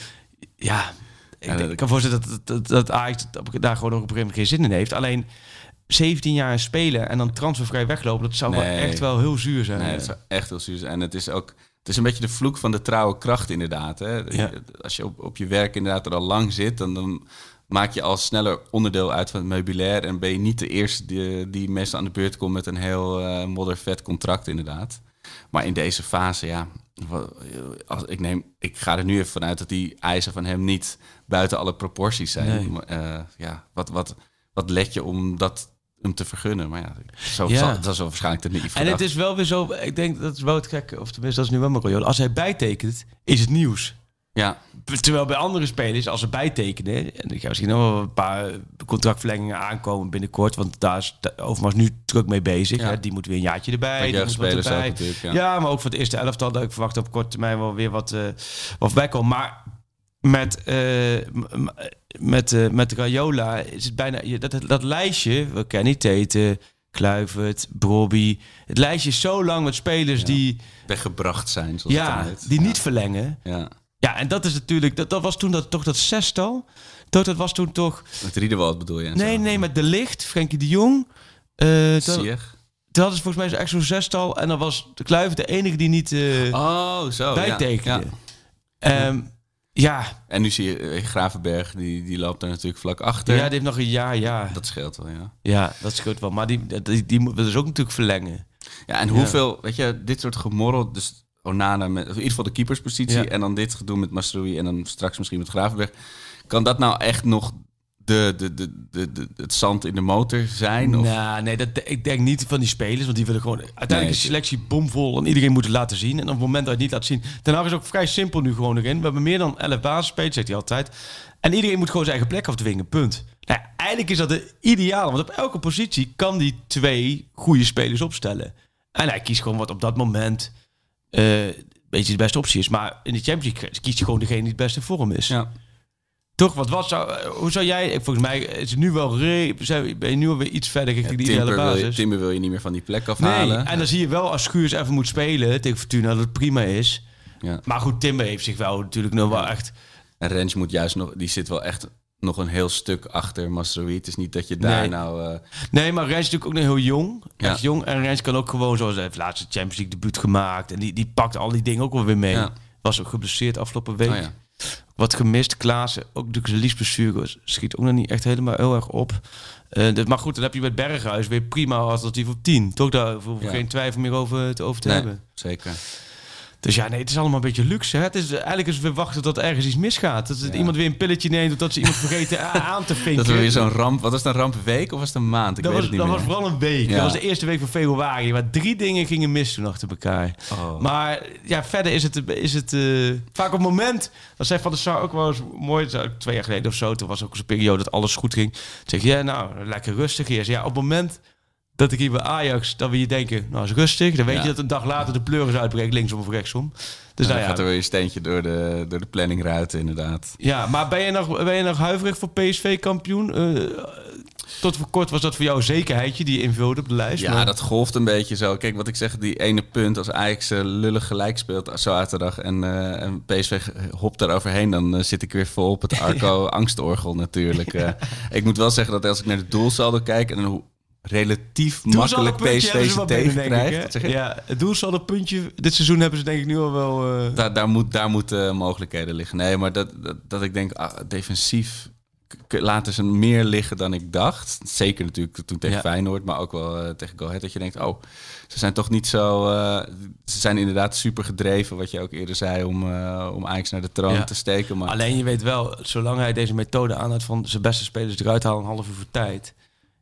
[SPEAKER 6] Ja, ik,
[SPEAKER 5] Ja,
[SPEAKER 6] denk-
[SPEAKER 5] dat-
[SPEAKER 6] ik kan voorstellen dat, dat, dat, dat Ajax daar gewoon nog op een gegeven moment geen zin in heeft. Alleen, 17 jaar spelen en dan transfervrij weglopen. Dat zou wel echt wel heel zuur zijn.
[SPEAKER 5] Nee, het zou echt heel zuur zijn. En het is ook... Het is een beetje de vloek van de trouwe kracht inderdaad. Hè?
[SPEAKER 6] Ja.
[SPEAKER 5] Als je op, op je werk inderdaad er al lang zit... Dan, dan maak je al sneller onderdeel uit van het meubilair... en ben je niet de eerste die, die meestal aan de beurt komt... met een heel eh moddervet contract inderdaad. Maar in deze fase, ja... Als, ik, neem, ik ga er nu even vanuit dat die eisen van hem niet buiten alle proporties zijn.
[SPEAKER 6] Nee.
[SPEAKER 5] Eh, ja, wat, wat, wat let je om dat hem te vergunnen? Maar ja, zo,
[SPEAKER 6] Ja.
[SPEAKER 5] zal- dat is waarschijnlijk naïef
[SPEAKER 6] En het is wel weer zo, ik denk dat is wel het gekke, of tenminste dat is nu wel mijn rol. Als hij bijtekent, is het nieuws.
[SPEAKER 5] Ja,
[SPEAKER 6] Terwijl bij andere spelers, als ze bijtekenen, en ik ga misschien nog wel een paar contractverlengingen aankomen binnenkort, want daar is Overmars nu druk mee bezig.
[SPEAKER 5] Ja.
[SPEAKER 6] Hè? Die moet weer een jaartje erbij. Die moet wat erbij.
[SPEAKER 5] ja.
[SPEAKER 6] Ja. maar ook voor het eerste elftal dat ik verwacht op korte termijn wel weer wat, eh wat komt. Maar met, eh, met, eh, met Rayola is het bijna dat, dat, dat lijstje, we kennen Teten, Kluivert, Brobby. Het lijstje is zo lang met spelers die,
[SPEAKER 5] weggebracht zijn, zoals
[SPEAKER 6] ja,
[SPEAKER 5] heet.
[SPEAKER 6] die
[SPEAKER 5] Ja.
[SPEAKER 6] niet verlengen.
[SPEAKER 5] Ja,
[SPEAKER 6] Ja, en dat is natuurlijk, dat, dat was toen dat, toch dat zestal. Dat, dat was toen toch.
[SPEAKER 5] met Riedewald bedoel je?
[SPEAKER 6] Nee,
[SPEAKER 5] zo.
[SPEAKER 6] nee, met De Licht, Frenkie de Jong. eh dat, is volgens mij zo echt zo'n zestal. En dan was de Kluivert de enige die niet eh
[SPEAKER 5] Oh, zo. ja.
[SPEAKER 6] bijtekende.
[SPEAKER 5] Ja.
[SPEAKER 6] Ehm, ja.
[SPEAKER 5] En nu zie je eh, Gravenberg, die, die loopt er natuurlijk vlak achter.
[SPEAKER 6] Ja, die heeft nog een jaar, ja.
[SPEAKER 5] Dat scheelt wel, ja.
[SPEAKER 6] Ja, dat scheelt wel. Maar die, die, die moet dus ook natuurlijk verlengen.
[SPEAKER 5] Ja, en hoeveel, weet je, dit soort gemorrel, dus Onana met, in ieder geval de keeperspositie,
[SPEAKER 6] Ja.
[SPEAKER 5] en dan dit gedoe met Masroei en dan straks misschien met Gravenberg. Kan dat nou echt nog de, de, de, de, de- het zand in de motor zijn? Of?
[SPEAKER 6] Nou, nee, dat, ik denk niet van die spelers, want die willen gewoon uiteindelijk
[SPEAKER 5] Nee,
[SPEAKER 6] is de selectie bomvol en iedereen moet het laten zien. En op het moment dat je het niet laat zien, Haag is ook vrij simpel nu gewoon erin. We hebben meer dan 11 basisspelers, zegt hij altijd. En iedereen moet gewoon zijn eigen plek afdwingen, punt. Nou, eigenlijk is dat de ideale, want op elke positie kan die twee goede spelers opstellen. En hij kiest gewoon wat op dat moment eh, een beetje de beste optie is. Maar in de Champions League kiest hij gewoon degene die het beste vorm is.
[SPEAKER 5] Ja.
[SPEAKER 6] Toch, wat was zou, hoe zou jij, volgens mij is het nu wel, re, ben je nu alweer iets verder richting die ideale
[SPEAKER 5] Timber, wil je,
[SPEAKER 6] basis.
[SPEAKER 5] Timber wil je niet meer van die plek
[SPEAKER 6] Nee,
[SPEAKER 5] afhalen.
[SPEAKER 6] en dan zie je wel als Schuurs even moet spelen tegen Fortuna dat het prima is.
[SPEAKER 5] Ja.
[SPEAKER 6] Maar goed, Timber heeft zich wel natuurlijk nog wel echt...
[SPEAKER 5] En Rens moet juist nog, die zit wel echt nog een heel stuk achter Masroei. Het is niet dat je daar
[SPEAKER 6] Nee.
[SPEAKER 5] nou... eh,
[SPEAKER 6] Nee, maar Rens is natuurlijk ook nog heel jong.
[SPEAKER 5] Ja.
[SPEAKER 6] Echt jong. En Rens kan ook gewoon, zoals hij heeft laatste Champions League debuut gemaakt. En die, die pakt al die dingen ook wel weer mee.
[SPEAKER 5] Ja.
[SPEAKER 6] Was ook geblesseerd afgelopen week.
[SPEAKER 5] oh ja.
[SPEAKER 6] Wat gemist. Klaassen, ook natuurlijk zijn liesblessure schiet ook nog niet echt helemaal heel erg op. Eh, dus- maar goed, dan heb je met Berghuis weer prima alternatief op 10. Toch daar hoeven we
[SPEAKER 5] Ja.
[SPEAKER 6] geen twijfel meer over te, over te
[SPEAKER 5] Nee,
[SPEAKER 6] hebben.
[SPEAKER 5] zeker.
[SPEAKER 6] Dus ja, nee, het is allemaal een beetje luxe. Hè? Het is, eigenlijk is weer wachten tot er ergens iets misgaat. Dat
[SPEAKER 5] Ja.
[SPEAKER 6] iemand weer een pilletje neemt... of dat ze iemand vergeten aan te vinken. (laughs)
[SPEAKER 5] Dat we weer zo'n ramp... Wat was het, een rampweek of was het een maand? Ik
[SPEAKER 6] dat
[SPEAKER 5] weet
[SPEAKER 6] was,
[SPEAKER 5] het niet
[SPEAKER 6] dat
[SPEAKER 5] meer.
[SPEAKER 6] was vooral een week.
[SPEAKER 5] Ja.
[SPEAKER 6] Dat was de eerste week van februari. Waar drie dingen gingen mis toen achter elkaar.
[SPEAKER 5] Oh.
[SPEAKER 6] Maar ja, verder is het, is het eh, vaak op het moment... Dat zei Van der Sar ook wel eens mooi. Twee jaar geleden of zo. Toen was ook zo'n periode dat alles goed ging. Toen zeg je, ja, nou, lekker rustig hier. Ja, op het moment dat ik hier bij Ajax... dat we hier denken, nou, is rustig. Dan weet
[SPEAKER 5] Ja.
[SPEAKER 6] je dat een dag later de pleuris uitbreekt. Linksom of rechtsom. Dus
[SPEAKER 5] dan
[SPEAKER 6] nou ja,
[SPEAKER 5] gaat er weer een steentje door de, door de planning ruiten, inderdaad.
[SPEAKER 6] Ja, maar ben je nog, ben je nog huiverig voor PSV-kampioen? Eh, tot voor kort was dat voor jou een zekerheidje die je invulde op de lijst.
[SPEAKER 5] Ja,
[SPEAKER 6] maar-
[SPEAKER 5] dat golft een beetje zo. Kijk, wat ik zeg, die ene punt als Ajax eh, lullig gelijk speelt zaterdag en, eh en PSV hopt daar overheen, dan zit ik weer vol op het (laughs) Arco angstorgel natuurlijk. (laughs) Ik moet wel zeggen dat als ik naar de doelsaldo kijk en hoe relatief makkelijk
[SPEAKER 6] Doelsaldo-puntje
[SPEAKER 5] PSV
[SPEAKER 6] hebben ze
[SPEAKER 5] ze
[SPEAKER 6] wel binnen, denk ik, hè?
[SPEAKER 5] tegenkrijgt. Zeg je?
[SPEAKER 6] Ja, het doelsaldo-puntje dit seizoen hebben ze denk ik nu al wel... eh,
[SPEAKER 5] Daar, daar, moet, daar moeten mogelijkheden liggen. Nee, maar dat, dat, dat ik denk, ah, defensief laten ze meer liggen dan ik dacht. Zeker natuurlijk toen tegen
[SPEAKER 6] Ja.
[SPEAKER 5] Feyenoord, maar ook wel eh, tegen Go Ahead. Dat je denkt, oh, ze zijn toch niet zo... eh, ze zijn inderdaad super gedreven, wat je ook eerder zei, om, eh om Ajax naar de troon
[SPEAKER 6] Ja.
[SPEAKER 5] te steken. Maar
[SPEAKER 6] Alleen je weet wel, zolang hij deze methode aanhoudt van zijn beste spelers eruit halen een half uur voor tijd...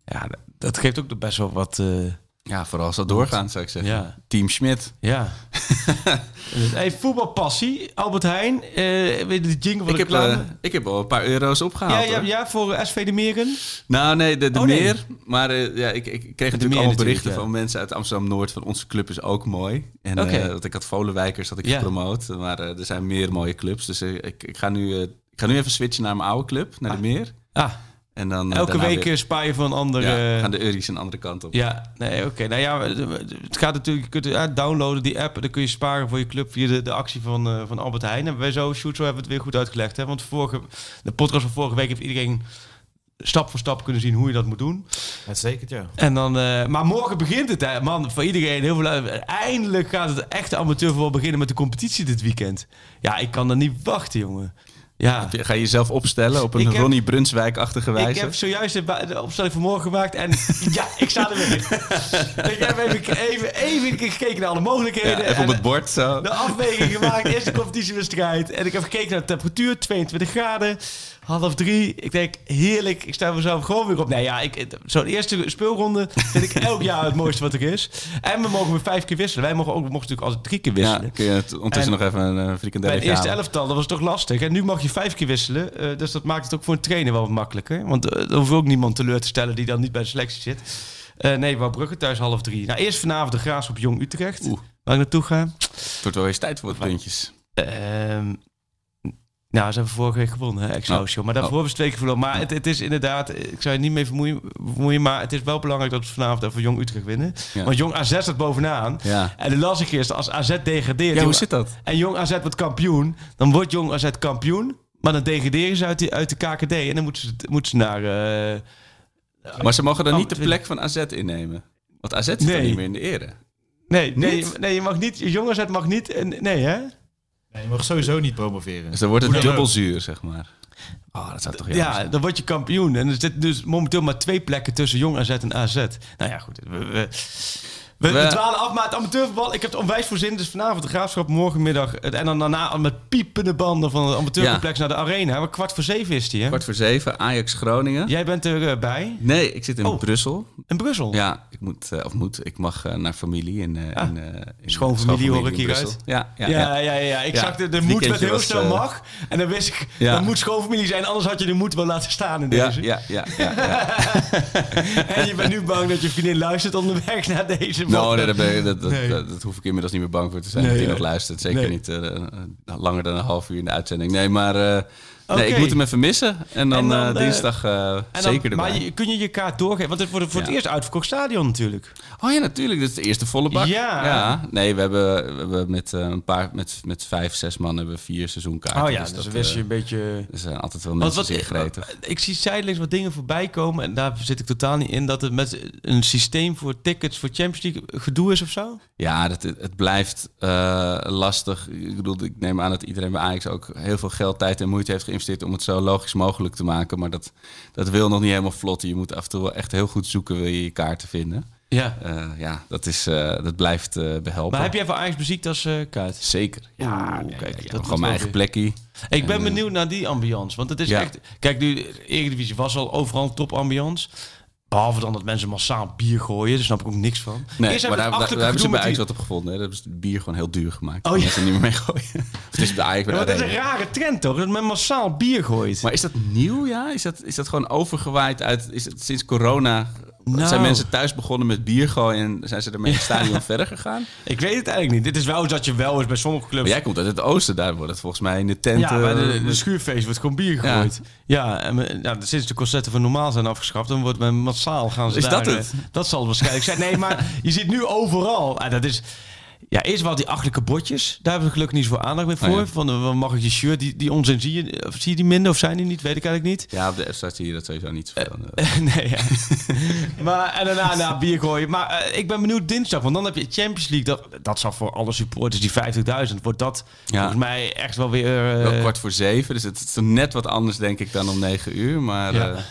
[SPEAKER 6] Ja, dat, dat geeft ook best wel wat... eh,
[SPEAKER 5] ja, vooral als dat doorgaan, zou ik zeggen.
[SPEAKER 6] Ja.
[SPEAKER 5] Team Schmidt.
[SPEAKER 6] ja. (laughs) hey, voetbalpassie. Albert Heijn. eh weet je de jingle van
[SPEAKER 5] Ik
[SPEAKER 6] de
[SPEAKER 5] heb, eh, ik heb al een paar euro's opgehaald.
[SPEAKER 6] ja, ja, voor eh, SV de Meren.
[SPEAKER 5] Nou, nee, de, de
[SPEAKER 6] Oh, nee.
[SPEAKER 5] meer. Maar eh, ja, ik, ik kreeg natuurlijk
[SPEAKER 6] meer
[SPEAKER 5] allemaal
[SPEAKER 6] natuurlijk,
[SPEAKER 5] berichten
[SPEAKER 6] ja.
[SPEAKER 5] van mensen uit Amsterdam-Noord... van onze club is ook mooi. En eh, want ik had Volenwijkers had ik
[SPEAKER 6] Ja.
[SPEAKER 5] gepromoot. Maar eh, er zijn meer mooie clubs. Dus eh, ik, ik, ga nu, eh, ik ga nu even switchen naar mijn oude club, naar de meer.
[SPEAKER 6] Ah,
[SPEAKER 5] En dan, eh,
[SPEAKER 6] elke week
[SPEAKER 5] weer-
[SPEAKER 6] spaar je voor een andere...
[SPEAKER 5] ja, gaan de Euries een andere kant op.
[SPEAKER 6] Ja, nee, oké. Nou ja, het gaat natuurlijk, je kunt ja, downloaden die app. en Dan kun je sparen voor je club via de, de actie van, eh, van Albert Heijn. En wij zo, Shoot, zo hebben we het weer goed uitgelegd. Hè? Want vorige, de podcast van vorige week heeft iedereen stap voor stap kunnen zien hoe je dat moet doen.
[SPEAKER 7] Uitstekend, ja.
[SPEAKER 6] En dan, eh, maar morgen begint het, hè. man. Voor iedereen heel veel. Eindelijk gaat het echte amateurvoetbal beginnen met de competitie dit weekend. Ja, ik kan er niet wachten, jongen. Ja.
[SPEAKER 5] Ga je jezelf opstellen op een
[SPEAKER 6] heb-
[SPEAKER 5] Ronnie Brunswijk-achtige wijze?
[SPEAKER 6] Ik heb zojuist de, opstelling van morgen gemaakt en (laughs) ja, ik sta er weer in. ik heb even, even, even gekeken naar alle mogelijkheden.
[SPEAKER 5] ja, even op het bord zo.
[SPEAKER 6] De afweging gemaakt, eerste competitiewedstrijd. En ik heb gekeken naar de temperatuur, 22 graden, half drie. Ik denk, heerlijk, ik sta mezelf gewoon weer op. Nee ja, ik- zo'n eerste speelronde vind ik elk jaar het mooiste wat er is. En we mogen weer vijf keer wisselen. Wij mogen ook, mogen natuurlijk altijd drie keer
[SPEAKER 5] Ja,
[SPEAKER 6] wisselen.
[SPEAKER 5] kun je het ondertussen
[SPEAKER 6] En-
[SPEAKER 5] nog even een uh,
[SPEAKER 6] Bij
[SPEAKER 5] frikandelletje
[SPEAKER 6] het eerste elftal, dat was toch lastig. En nu mag je vijf keer wisselen. eh, dus dat maakt het ook voor een trainer wel wat makkelijker. Want eh, er hoeft ook niemand teleur te stellen die dan niet bij de selectie zit. Eh nee, Wouw Brugge thuis half drie. Nou, eerst vanavond de Graas op Jong Utrecht.
[SPEAKER 5] Oeh.
[SPEAKER 6] Waar ik naartoe ga.
[SPEAKER 5] Het wordt wel eens tijd voor wat puntjes.
[SPEAKER 6] Ehm, nou, ze hebben vorige week gewonnen, hè, Excelsior. Maar daarvoor
[SPEAKER 5] Oh.
[SPEAKER 6] hebben ze twee keer verloren. Maar het, het is inderdaad, ik zou je niet mee vermoeien, vermoeien, maar het is wel belangrijk dat we vanavond even Jong Utrecht winnen.
[SPEAKER 5] Ja.
[SPEAKER 6] Want Jong AZ staat bovenaan.
[SPEAKER 5] Ja.
[SPEAKER 6] En dan las ik eerst, als AZ degradeert...
[SPEAKER 5] Ja, hoe zit dat?
[SPEAKER 6] En Jong AZ wordt kampioen, dan wordt Jong AZ kampioen. Maar dan degraderen ze uit, die, uit de KKD. En dan moeten ze, moeten ze naar... eh,
[SPEAKER 5] Maar ze mogen dan
[SPEAKER 6] Oh,
[SPEAKER 5] niet de plek van AZ innemen. Want AZ zit
[SPEAKER 6] Nee.
[SPEAKER 5] dan niet meer in de ere.
[SPEAKER 6] nee, nee, nee, je mag niet... Jong AZ mag niet... Nee, hè?
[SPEAKER 7] Nee, je mag sowieso niet promoveren.
[SPEAKER 5] Dus dan wordt het dubbel zuur, zeg maar. Oh, dat zou toch
[SPEAKER 6] Ja,
[SPEAKER 5] zijn.
[SPEAKER 6] dan word je kampioen. En er zitten dus momenteel maar twee plekken tussen Jong AZ en AZ. Nou ja, goed. We, we, we, we dwalen af, maar het amateurvoetbal... Ik heb het onwijs voor zin. Dus vanavond de Graafschap, morgenmiddag... En dan daarna met piepende banden van het amateurcomplex naar de arena. Maar kwart voor zeven is die, hè?
[SPEAKER 5] Kwart voor zeven, Ajax Groningen.
[SPEAKER 6] Jij bent erbij
[SPEAKER 5] Nee, ik zit in
[SPEAKER 6] Oh.
[SPEAKER 5] Brussel.
[SPEAKER 6] in Brussel.
[SPEAKER 5] Ja, ik moet, eh, of moet, ik mag eh, naar familie in, eh
[SPEAKER 6] Ah.
[SPEAKER 5] in, eh, in
[SPEAKER 6] Schoonfamilie hoor ik hieruit.
[SPEAKER 5] Ja, ja,
[SPEAKER 6] Ja,
[SPEAKER 5] ja.
[SPEAKER 6] ja. Ik zag de, de moed met heel snel
[SPEAKER 5] eh,
[SPEAKER 6] mag. En dan wist ik, dat moet schoonfamilie zijn. Anders had je de moed wel laten staan in deze.
[SPEAKER 5] ja, ja, ja, ja. (laughs)
[SPEAKER 6] En je bent nu bang dat je vriendin luistert onderweg naar deze
[SPEAKER 5] Nou, nee, daar ben dat, dat,
[SPEAKER 6] Nee.
[SPEAKER 5] dat, dat hoef ik inmiddels niet meer bang voor te zijn.
[SPEAKER 6] Nee,
[SPEAKER 5] dat
[SPEAKER 6] ja.
[SPEAKER 5] nog luistert. Zeker niet eh, eh, langer dan een half uur in de uitzending. Nee, maar nee, ik moet hem even missen. En dan,
[SPEAKER 6] En dan,
[SPEAKER 5] eh,
[SPEAKER 6] eh,
[SPEAKER 5] dinsdag eh,
[SPEAKER 6] En dan-
[SPEAKER 5] zeker erbij.
[SPEAKER 6] Maar je, kun je je kaart doorgeven? Want het wordt voor het
[SPEAKER 5] Ja.
[SPEAKER 6] eerst uitverkocht stadion natuurlijk.
[SPEAKER 5] Oh ja, natuurlijk. Dit is de eerste volle bak.
[SPEAKER 6] Ja.
[SPEAKER 5] Nee, we hebben, we hebben met eh, een paar, met, met vijf, zes man hebben we vier seizoenkaarten.
[SPEAKER 6] Oh ja, dus
[SPEAKER 5] dat,
[SPEAKER 6] dan wist je een beetje...
[SPEAKER 5] Er zijn altijd wel mensen
[SPEAKER 6] wat,
[SPEAKER 5] gretig.
[SPEAKER 6] ik zie zijdelings wat dingen voorbij komen. En daar zit ik totaal niet in. Dat het met een systeem voor tickets voor Champions League gedoe is of zo.
[SPEAKER 5] Ja, dat, het blijft lastig. Ik bedoel, ik neem aan dat iedereen bij Ajax ook heel veel geld, tijd en moeite heeft geïnvesteerd om het zo logisch mogelijk te maken. Maar dat, dat wil nog niet helemaal vlotten. Je moet af en toe wel echt heel goed zoeken, wil je je kaarten vinden.
[SPEAKER 6] Ja.
[SPEAKER 5] Eh, ja, dat, is, eh, dat blijft eh, behelpen.
[SPEAKER 6] Maar heb jij voor Ajax muziek als kaart?
[SPEAKER 5] Zeker. Ja,
[SPEAKER 6] Oeh, kijk,
[SPEAKER 5] ja, ja.
[SPEAKER 6] dat
[SPEAKER 5] gewoon mijn eigen plekje.
[SPEAKER 6] Ik ben
[SPEAKER 5] En,
[SPEAKER 6] benieuwd naar die ambiance. Want het is
[SPEAKER 5] Ja.
[SPEAKER 6] echt... Kijk, nu, Eredivisie was al overal top ambiance. Behalve dan dat mensen massaal bier gooien. Daar snap ik ook niks van.
[SPEAKER 5] Nee,
[SPEAKER 6] Eerst
[SPEAKER 5] maar
[SPEAKER 6] hebben
[SPEAKER 5] daar, hebben ze bij Ajax wat op gevonden. Hè. Ze het bier gewoon heel duur gemaakt.
[SPEAKER 6] Oh, ja.
[SPEAKER 5] er niet meer mee gooien. (laughs) Het is bij Ajax
[SPEAKER 6] Maar dat is een rare trend toch? Dat men massaal bier gooit.
[SPEAKER 5] Maar is dat nieuw, ja? Is dat, is dat gewoon overgewaaid uit... Is het sinds corona...
[SPEAKER 6] Nou.
[SPEAKER 5] Zijn mensen thuis begonnen met bier gooien... en zijn ze ermee in het stadion (laughs) verder gegaan?
[SPEAKER 6] Ik weet het eigenlijk niet. Dit is wel dat je wel eens bij sommige clubs...
[SPEAKER 5] Maar jij komt uit het oosten. Daar wordt het volgens mij in de tent...
[SPEAKER 6] Ja, bij de,
[SPEAKER 5] eh,
[SPEAKER 6] de schuurfeest wordt gewoon bier gegooid. Ja, en sinds de concerten van normaal zijn afgeschaft, dan wordt men massaal gaan ze
[SPEAKER 5] Is
[SPEAKER 6] daar,
[SPEAKER 5] dat het?
[SPEAKER 6] eh, Dat zal het waarschijnlijk zijn. Nee, maar je ziet nu overal. Ah, dat is. Ja, eerst wel die achterlijke botjes. Daar hebben we gelukkig niet zoveel aandacht meer voor.
[SPEAKER 5] Oh ja.
[SPEAKER 6] Van, eh, mag ik je shirt? Die, die onzin zie je, of zie je die minder of zijn die niet? Weet ik eigenlijk niet.
[SPEAKER 5] Ja, op de F-site zie je dat sowieso niet zoveel. (laughs) eh.
[SPEAKER 6] nee, ja. (laughs) maar, en daarna na bier gooien. Maar eh, ik ben benieuwd dinsdag, want dan heb je Champions League. Dat, dat zal voor alle supporters, die 50.000, wordt dat
[SPEAKER 5] Ja.
[SPEAKER 6] volgens mij echt wel weer... eh,
[SPEAKER 5] Wel kwart voor zeven. Dus het is net wat anders, denk ik, dan om negen uur. Maar
[SPEAKER 6] Ja.
[SPEAKER 5] ja.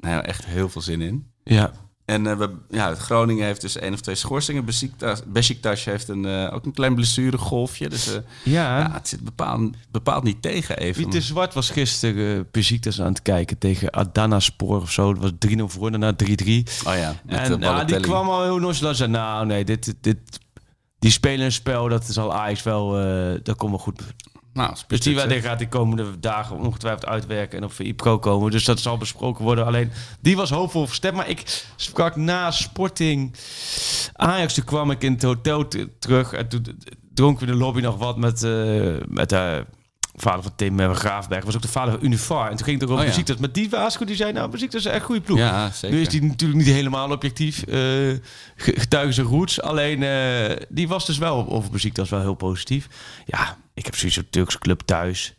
[SPEAKER 5] nou ja, echt heel veel zin in.
[SPEAKER 6] Ja.
[SPEAKER 5] En eh, we, ja, Groningen heeft dus één of twee schorsingen. Besiktas, Besiktas heeft een, eh, ook een klein blessuregolfje. Dus eh,
[SPEAKER 6] Ja.
[SPEAKER 5] ja, het zit bepaald, bepaald niet tegen even.
[SPEAKER 6] Pieter Zwart was gisteren Besiktas aan het kijken tegen Adana Spoor of zo. Dat was 3-0 voor, daarna 3-3.
[SPEAKER 5] Oh ja,
[SPEAKER 6] En nou, die kwam al heel nonchalant. Zei, nou nee, dit, dit, die spelen een spel, dat zal Ajax wel, dat komt wel goed.
[SPEAKER 5] Nou,
[SPEAKER 6] Dus die gaat die komende dagen ongetwijfeld uitwerken en op VI Pro komen. Dus dat zal besproken worden. Alleen, die was hoopvol verstemd. Maar ik sprak na Sporting Ajax. Toen kwam ik in het hotel terug. En toen dronken we in de lobby nog wat met, eh met de vader van Tim eh, Graafberg. was ook de vader van Unifar. En toen ging het ook over
[SPEAKER 5] Oh ja.
[SPEAKER 6] Maar die waarschuwde, die zei, nou, Besiktas is een echt goede ploeg.
[SPEAKER 5] Ja, zeker.
[SPEAKER 6] Nu is die natuurlijk niet helemaal objectief. ge- getuigen zijn roots. Alleen eh, die was dus wel over Besiktas wel heel positief. Ja, ik heb zoiets een Turkse club thuis.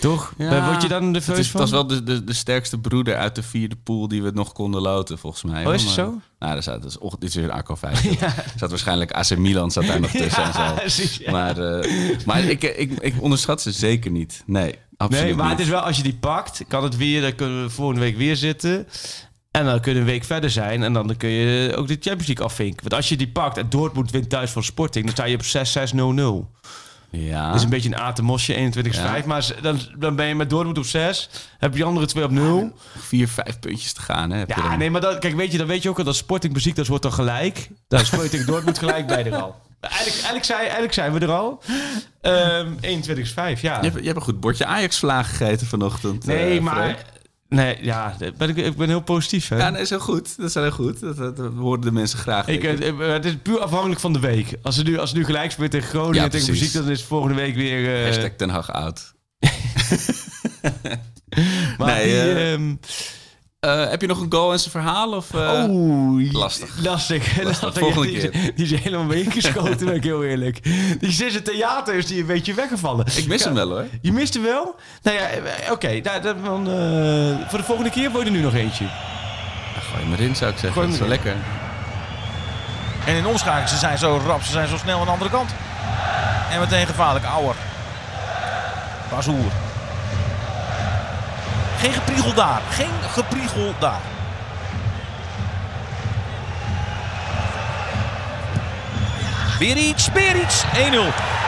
[SPEAKER 6] Toch?
[SPEAKER 5] Ja,
[SPEAKER 6] Word je dan nerveus
[SPEAKER 5] is,
[SPEAKER 6] van?
[SPEAKER 5] was wel de, de, de sterkste broeder uit de vierde pool die we nog konden loten, volgens mij.
[SPEAKER 6] Oh, is het
[SPEAKER 5] Maar-
[SPEAKER 6] zo?
[SPEAKER 5] Nou, daar zat, dat is, och, dit is weer een Arco 5. (laughs) Er zat waarschijnlijk AC Milan zat daar nog tussen en zo.
[SPEAKER 6] precies, ja.
[SPEAKER 5] Maar, eh, maar ik, ik, ik onderschat ze zeker niet. Nee, absoluut
[SPEAKER 6] Nee, maar
[SPEAKER 5] niet.
[SPEAKER 6] het is wel, als je die pakt, kan het weer, dan kunnen we volgende week weer zitten. En dan kun je een week verder zijn. En dan kun je ook de Champions League afvinken. Want als je die pakt en Dortmund wint thuis van Sporting, dan sta je op 6-6-0-0.
[SPEAKER 5] Ja.
[SPEAKER 6] Dat is een beetje een atemosje, 21-5.
[SPEAKER 5] Ja.
[SPEAKER 6] Maar dan, dan ben je met Dortmund op 6. Heb je die andere twee op 0.
[SPEAKER 5] Vier, vijf puntjes te gaan, hè? heb je
[SPEAKER 6] Ja,
[SPEAKER 5] dan.
[SPEAKER 6] nee, maar dan, kijk, weet je, dan weet je ook al dat Sporting muziek, dat wordt dan gelijk. Dan is Sporting (laughs) Dortmund gelijk bij er al. Eigenlijk, eigenlijk, zijn, eigenlijk zijn we er al. Ehm 21-5, ja.
[SPEAKER 5] Je, hebt, je hebt een goed bordje Ajax-vlaag gegeten vanochtend.
[SPEAKER 6] Nee,
[SPEAKER 5] eh,
[SPEAKER 6] maar... Nee, ja, ben ik, ik ben heel positief, hè.
[SPEAKER 5] Ja, nee, is heel goed. Dat is heel goed. Dat, dat, dat horen de mensen graag.
[SPEAKER 6] Ik, eh, het is puur afhankelijk van de week. Als ze nu, als nu gelijk speelt tegen Groningen
[SPEAKER 5] Ja,
[SPEAKER 6] tegen muziek, dan is volgende week weer... eh,
[SPEAKER 5] Hashtag Ten Hag oud. (laughs)
[SPEAKER 6] maar
[SPEAKER 5] nee,
[SPEAKER 6] die,
[SPEAKER 5] eh,
[SPEAKER 6] ehm,
[SPEAKER 5] Eh, heb je nog een goal en zijn verhaal? Of, eh,
[SPEAKER 6] Oeh,
[SPEAKER 5] lastig. (laughs)
[SPEAKER 6] Lastig. lastig.
[SPEAKER 5] Volgende
[SPEAKER 6] die, is-
[SPEAKER 5] keer.
[SPEAKER 6] Die is helemaal mee ingeschoten, ben ik heel eerlijk. Die Sisse Theater is die een beetje weggevallen.
[SPEAKER 5] Ik mis hem wel hoor.
[SPEAKER 6] Je mist hem wel? Nou ja, eh, oké. nou, dan, eh, voor de volgende keer wil je er nu nog eentje.
[SPEAKER 5] Ja, gooi hem erin zou ik zeggen.
[SPEAKER 6] Gooi
[SPEAKER 5] dat is wel lekker.
[SPEAKER 4] En in omschakeling, ze zijn zo rap, ze zijn zo snel aan de andere kant. En meteen gevaarlijk, Auer. Bazoer. Geen gepriegel daar, geen gepriegel daar. Weer iets, weer iets. 1-0.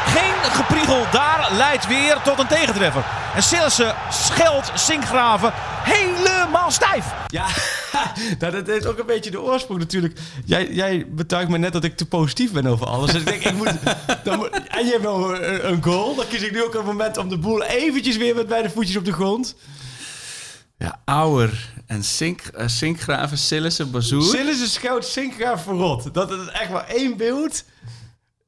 [SPEAKER 4] Geen gepriegel daar leidt weer tot een tegentreffer. En Sillissen scheldt Sinkgraven helemaal stijf.
[SPEAKER 6] Ja, (laughs) nou, dat heeft ook een beetje de oorsprong natuurlijk. Jij, jij betuigt me net dat ik te positief ben over alles. Dus ik denk, ik moet, (laughs) dan moet... En je hebt wel een, een goal. Dan kies ik nu ook een moment om de boel eventjes weer met beide voetjes op de grond.
[SPEAKER 5] Ja, Auer en Sink, eh, Sinkgraven, Sillissen, Bazoer.
[SPEAKER 6] Sillissen schoot Sinkgraaf verrot. Dat is echt maar één beeld.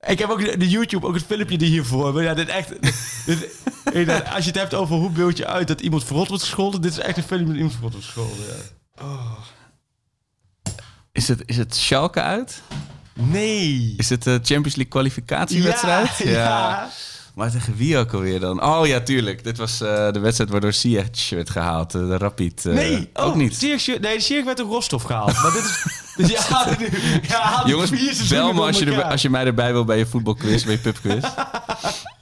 [SPEAKER 6] Ik heb ook de, YouTube, ook het filmpje die hiervoor. Maar ja, dit echt... (laughs) dit- als je het hebt over hoe beeld je uit dat iemand verrot wordt gescholden. Dit is echt een filmpje dat iemand verrot wordt gescholden. Ja.
[SPEAKER 5] Is, het, is het Schalke uit?
[SPEAKER 6] Nee.
[SPEAKER 5] Is het de Champions League kwalificatiewedstrijd?
[SPEAKER 6] Ja, (laughs) ja.
[SPEAKER 5] Maar tegen wie ook alweer dan? Oh ja, tuurlijk. Dit was eh, de wedstrijd waardoor Ziyech werd gehaald. eh, de Rapid. eh,
[SPEAKER 6] Nee,
[SPEAKER 5] ook
[SPEAKER 6] oh,
[SPEAKER 5] niet.
[SPEAKER 6] Ziyech- nee, Ziyech werd ook Rostov gehaald. Maar dit is... Dus (laughs) ja,
[SPEAKER 5] Jongens, bel me
[SPEAKER 6] door
[SPEAKER 5] als je, er, als je mij erbij wil bij je voetbalquiz, bij je pubquiz.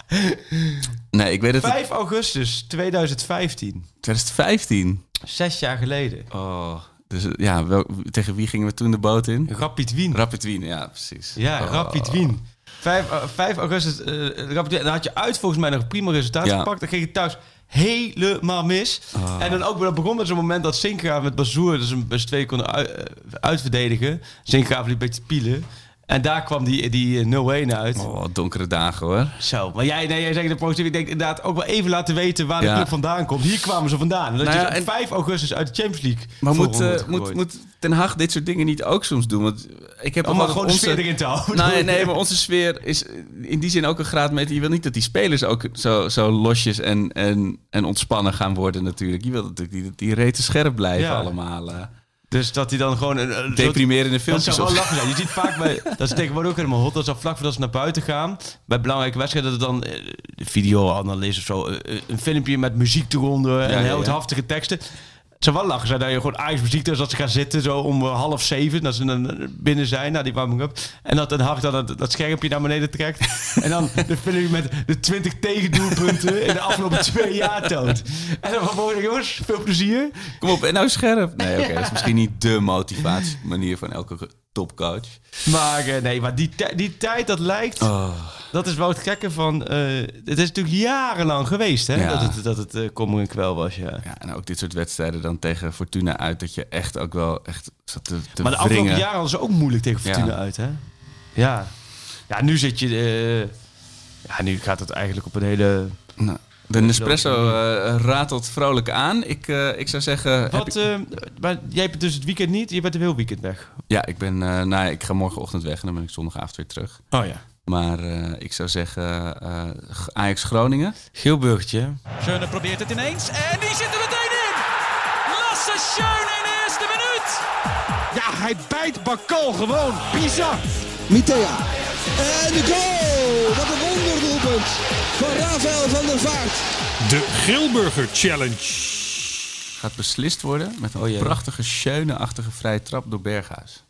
[SPEAKER 5] (laughs) nee, ik weet het.
[SPEAKER 6] 5 augustus 2015.
[SPEAKER 5] 2015.
[SPEAKER 6] Zes jaar geleden.
[SPEAKER 5] Oh, dus ja, wel, tegen wie gingen we toen de boot in?
[SPEAKER 6] Rapid Wien.
[SPEAKER 5] Rapid Wien, ja, precies.
[SPEAKER 6] ja,
[SPEAKER 5] Oh.
[SPEAKER 6] Rapid Wien. 5, eh, 5 augustus, eh Wien. Dan had je uit volgens mij nog een prima resultaat
[SPEAKER 5] Ja.
[SPEAKER 6] gepakt. Dan ging je thuis helemaal mis. En dan ook, dat begon met zo'n moment dat Sinkgraaf met Bazoer, dus een best twee konden uit, eh, uitverdedigen. Sinkgraaf liep een beetje te pielen. En daar kwam die, die eh, 0-1 uit.
[SPEAKER 5] Oh, donkere dagen hoor.
[SPEAKER 6] Zo, maar jij, nee, jij zegt de positief. Ik denk inderdaad ook wel even laten weten waar de club vandaan komt. Hier kwamen ze vandaan. En dat
[SPEAKER 5] Nou
[SPEAKER 6] je
[SPEAKER 5] ja,
[SPEAKER 6] op
[SPEAKER 5] en-
[SPEAKER 6] 5 augustus uit de Champions League.
[SPEAKER 5] Maar moet, eh, moet, moet Ten Hag dit soort dingen niet ook soms doen? Want ik heb altijd
[SPEAKER 6] gewoon de sfeer erin te houden.
[SPEAKER 5] Nee, (laughs) nee, maar onze sfeer is in die zin ook een graadmeter. Je wil niet dat die spelers ook zo, zo losjes en, en, en ontspannen gaan worden natuurlijk. Je wil natuurlijk die, die reten scherp blijven
[SPEAKER 6] Ja.
[SPEAKER 5] allemaal. eh.
[SPEAKER 6] Dus dat hij dan gewoon... Een, een
[SPEAKER 5] deprimerende
[SPEAKER 6] dat
[SPEAKER 5] filmpjes
[SPEAKER 6] zou wel
[SPEAKER 5] op.
[SPEAKER 6] lachen zijn. Je ziet vaak bij... (laughs) Dat is tegenwoordig ook helemaal hot. Dat al vlak voordat ze naar buiten gaan. Bij belangrijke wedstrijden dat er dan... eh, De videoanalist of zo. eh, Een filmpje met muziek eronder. En
[SPEAKER 5] ja,
[SPEAKER 6] heel
[SPEAKER 5] ja.
[SPEAKER 6] heldhaftige teksten. Zou wel lachen zijn dat je gewoon Ajax muziek dus dat ze gaan zitten zo om eh, half zeven. Dat ze dan eh, binnen zijn, na die warming up. En dat een hart dan dat, dat schermpje naar beneden trekt. (laughs) en dan de film met de 20 tegendoelpunten in de afgelopen twee jaar toont. En dan vervolgens, jongens, veel plezier.
[SPEAKER 5] Kom op, en nou scherp. Nee, oké, (laughs) dat is misschien niet de motivatiemanier van elke topcoach.
[SPEAKER 6] Maar eh, nee, maar die, die tijd dat lijkt,
[SPEAKER 5] Oh,
[SPEAKER 6] dat is wel het gekke van... eh, het is natuurlijk jarenlang geweest, hè?
[SPEAKER 5] Ja.
[SPEAKER 6] Dat het, dat het eh, kommer en kwel was, ja.
[SPEAKER 5] ja, en ook dit soort wedstrijden dan tegen Fortuna uit, dat je echt ook wel echt zat te, te
[SPEAKER 6] maar de afgelopen
[SPEAKER 5] wringen.
[SPEAKER 6] jaren ze ook moeilijk tegen
[SPEAKER 5] Ja.
[SPEAKER 6] Fortuna uit, hè? Ja. Ja, nu zit je... ja, nu gaat het eigenlijk op een hele...
[SPEAKER 5] Nou, de Nespresso eh, ratelt vrolijk aan. Ik, eh, ik zou zeggen...
[SPEAKER 6] Wat, eh, maar jij hebt dus het weekend niet, je bent een heel weekend weg.
[SPEAKER 5] ja, ik, ben, eh, nou, ik ga morgenochtend weg en dan ben ik zondagavond weer terug.
[SPEAKER 6] Oh ja.
[SPEAKER 5] Maar eh, ik zou zeggen eh, Ajax Groningen.
[SPEAKER 6] Geelburgertje.
[SPEAKER 2] Schöne probeert het ineens en die zit er meteen in. Lasse Schöne in de eerste minuut.
[SPEAKER 4] Ja, hij bijt Bakal gewoon. Bizar.
[SPEAKER 8] Mitea. En de goal! Wat een van Rafael van der Vaart. De Grilburger Challenge.
[SPEAKER 5] Gaat beslist worden met een
[SPEAKER 6] Oh,
[SPEAKER 5] prachtige, schöne-achtige vrije trap door Berghuis.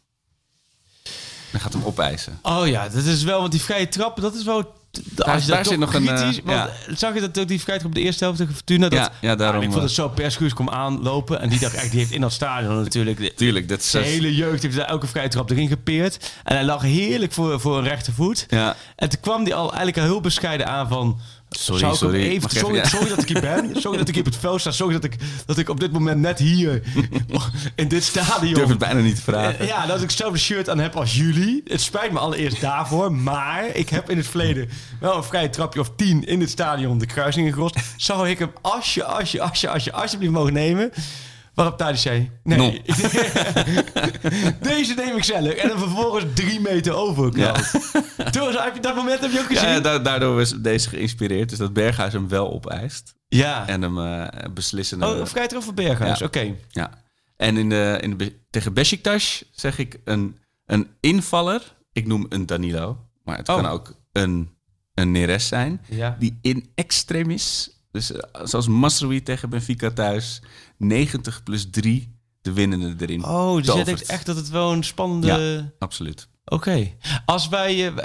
[SPEAKER 5] Dan gaat hem opeisen.
[SPEAKER 6] Oh ja, dat is wel, want die vrije trap, dat is wel...
[SPEAKER 5] Daar- daar zit nog een, eh,
[SPEAKER 6] want Zag je dat ook die vrije trap op de eerste helft tegen Fortuna? Dat,
[SPEAKER 5] Ja, ja, daarom,
[SPEAKER 6] ik vond het
[SPEAKER 5] eh,
[SPEAKER 6] zo, Perskuus kwam aanlopen en die dacht echt, die heeft in dat stadion natuurlijk... de- (laughs)
[SPEAKER 5] Tuurlijk, dat is...
[SPEAKER 6] Zijn hele jeugd heeft daar elke vrije trap erin gepeerd. En hij lag heerlijk voor, voor een rechtervoet.
[SPEAKER 5] Ja.
[SPEAKER 6] En toen kwam hij al eigenlijk al heel bescheiden aan van...
[SPEAKER 5] Sorry,
[SPEAKER 6] zou ik hem
[SPEAKER 5] sorry.
[SPEAKER 6] Even, sorry,
[SPEAKER 5] even- ja.
[SPEAKER 6] sorry dat ik hier ben. Sorry dat ik hier op het veld sta. Sorry dat ik, dat ik op dit moment net hier (laughs) in dit stadion...
[SPEAKER 5] Ik durf het bijna niet te vragen.
[SPEAKER 6] Eh, Ja, dat ik hetzelfde shirt aan heb als jullie. Het spijt me allereerst daarvoor. Maar ik heb in het verleden wel een vrije trapje of tien in het stadion de kruising gerost. Zou ik hem alsje, alsje, alsje, alsje, alsjeblieft mogen nemen? Waarop Thadis zei, nee. (laughs) Deze neem ik zelf. En dan vervolgens drie meter overknald. Toen was- heb je dat moment heb je ook gezien?
[SPEAKER 5] Ja,
[SPEAKER 6] Ja,
[SPEAKER 5] ja, da- daardoor was deze geïnspireerd. Dus dat Berghuis hem wel opeist. En hem eh beslissen.
[SPEAKER 6] Oh, trap voor Berghuis,
[SPEAKER 5] Ja.
[SPEAKER 6] oké.
[SPEAKER 5] Ja. En in de, in de, tegen Besiktas zeg ik een, een invaller. Ik noem een Danilo. Maar het
[SPEAKER 6] Oh.
[SPEAKER 5] kan ook een, een Neres zijn.
[SPEAKER 6] Ja.
[SPEAKER 5] Die in extremis. Dus eh, zoals Masrowi tegen Benfica thuis. 90 plus 3 de winnende erin.
[SPEAKER 6] Oh, dus jij denkt echt dat het wel een spannende...
[SPEAKER 5] Ja, absoluut.
[SPEAKER 6] Oké. Als wij... eh,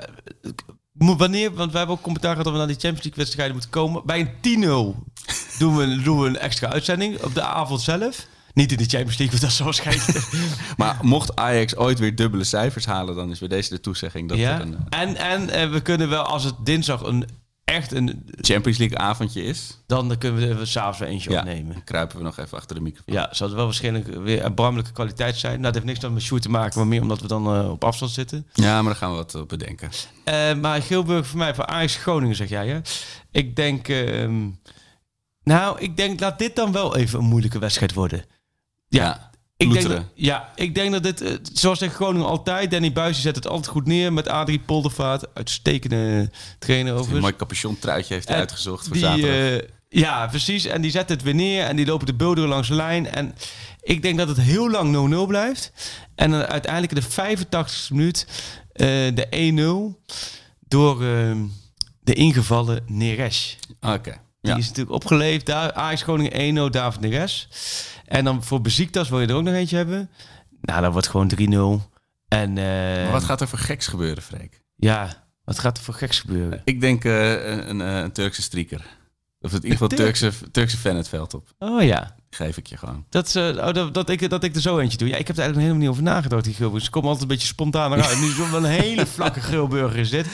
[SPEAKER 6] wanneer, want wij hebben ook commentaar gehad dat we naar die Champions League wedstrijden moeten komen. Bij een 10-0 doen we, doen we een extra uitzending op de avond zelf. Niet in de Champions League, want dat is waarschijnlijk... (laughs)
[SPEAKER 5] Maar mocht Ajax ooit weer dubbele cijfers halen, dan is weer deze de toezegging dat
[SPEAKER 6] ja?
[SPEAKER 5] een eh,
[SPEAKER 6] En, en we kunnen wel, als het dinsdag een, echt een...
[SPEAKER 5] Champions League avondje is.
[SPEAKER 6] Dan kunnen we er s'avonds weer eentje
[SPEAKER 5] Ja,
[SPEAKER 6] opnemen.
[SPEAKER 5] dan kruipen we nog even achter de microfoon.
[SPEAKER 6] Ja, zou het wel waarschijnlijk weer erbarmelijke kwaliteit zijn. Nou, dat heeft niks dan met Sjoerd te maken, maar meer omdat we dan eh, op afstand zitten.
[SPEAKER 5] Ja, maar daar gaan we wat op bedenken.
[SPEAKER 6] Eh, maar Gilburg voor mij, voor Ajax Groningen zeg jij hè? Ik denk, ehm, nou, ik denk, laat dit dan wel even een moeilijke wedstrijd worden.
[SPEAKER 5] Ja,
[SPEAKER 6] Ik denk dat, ja, ik denk dat dit, eh, zoals tegen Groningen altijd, Danny Buis zet het altijd goed neer met Adrie Poldervaart, uitstekende trainer
[SPEAKER 5] Een
[SPEAKER 6] overigens.
[SPEAKER 5] mooi capuchon truitje heeft hij uitgezocht voor
[SPEAKER 6] die,
[SPEAKER 5] zaterdag.
[SPEAKER 6] eh, ja, precies. En die zetten het weer neer en die lopen de beelden langs de lijn. En ik denk dat het heel lang 0-0 blijft. En dan uiteindelijk in de 85e minuut eh, de 1-0 door eh, de ingevallen Neres.
[SPEAKER 5] Oké.
[SPEAKER 6] Die
[SPEAKER 5] Ja.
[SPEAKER 6] is natuurlijk opgeleefd. Daar, Ajax Groningen 1-0, David Neres. En dan voor Beziektas wil je er ook nog eentje hebben. Nou, dan wordt gewoon 3-0. En eh,
[SPEAKER 5] Maar wat gaat er voor geks gebeuren, Freek?
[SPEAKER 6] ja, wat gaat er voor geks gebeuren?
[SPEAKER 5] Ik denk eh, een, een, een Turkse strieker. Of in ieder geval
[SPEAKER 6] Turk?
[SPEAKER 5] Turkse, Turkse fan het veld op.
[SPEAKER 6] Oh ja.
[SPEAKER 5] Geef ik je gewoon.
[SPEAKER 6] Dat, is, eh, oh, dat, dat, ik, dat ik er zo eentje doe. Ja, ik heb er eigenlijk helemaal niet over nagedacht, die grillburger. Ze komen altijd een beetje spontaan eruit. Nu is het wel een hele vlakke (laughs) grillburger is dit.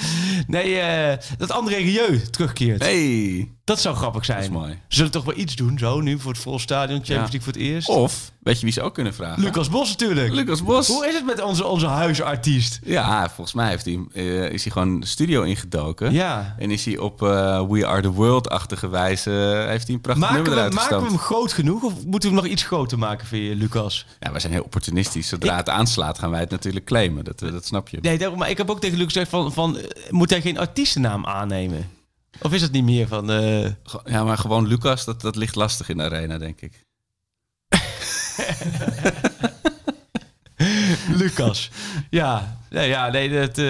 [SPEAKER 6] Nee, eh, dat André Rieu terugkeert.
[SPEAKER 5] Hey,
[SPEAKER 6] Dat zou grappig
[SPEAKER 5] dat is
[SPEAKER 6] zijn.
[SPEAKER 5] mooi.
[SPEAKER 6] Ze zullen toch wel iets doen, zo nu, voor het vol stadion. Champions
[SPEAKER 5] Ja.
[SPEAKER 6] League voor het eerst.
[SPEAKER 5] Of, weet je wie ze ook kunnen vragen?
[SPEAKER 6] Lucas Bos natuurlijk.
[SPEAKER 5] Lucas Bos.
[SPEAKER 6] Hoe is het met onze, onze huisartiest?
[SPEAKER 5] Ja, volgens mij heeft hij, eh, is hij gewoon de studio ingedoken.
[SPEAKER 6] Ja.
[SPEAKER 5] En is hij op eh, We Are The World-achtige wijze... eh, heeft hij een prachtig
[SPEAKER 6] Maken
[SPEAKER 5] nummer
[SPEAKER 6] we,
[SPEAKER 5] eruit
[SPEAKER 6] maken we hem groot genoeg of moeten we hem nog iets groter maken, vind je, Lucas?
[SPEAKER 5] Ja, wij zijn heel opportunistisch. Zodra het aanslaat gaan wij het natuurlijk claimen. Dat, dat snap je.
[SPEAKER 6] Nee, maar ik heb ook tegen Lucas gezegd van, van moet hij geen artiestennaam aannemen? Of is het niet meer van... eh,
[SPEAKER 5] Ja, maar gewoon Lucas, dat, dat ligt lastig in de arena, denk ik. (laughs)
[SPEAKER 6] Lucas. Ja, nee, ja, nee, dat, eh,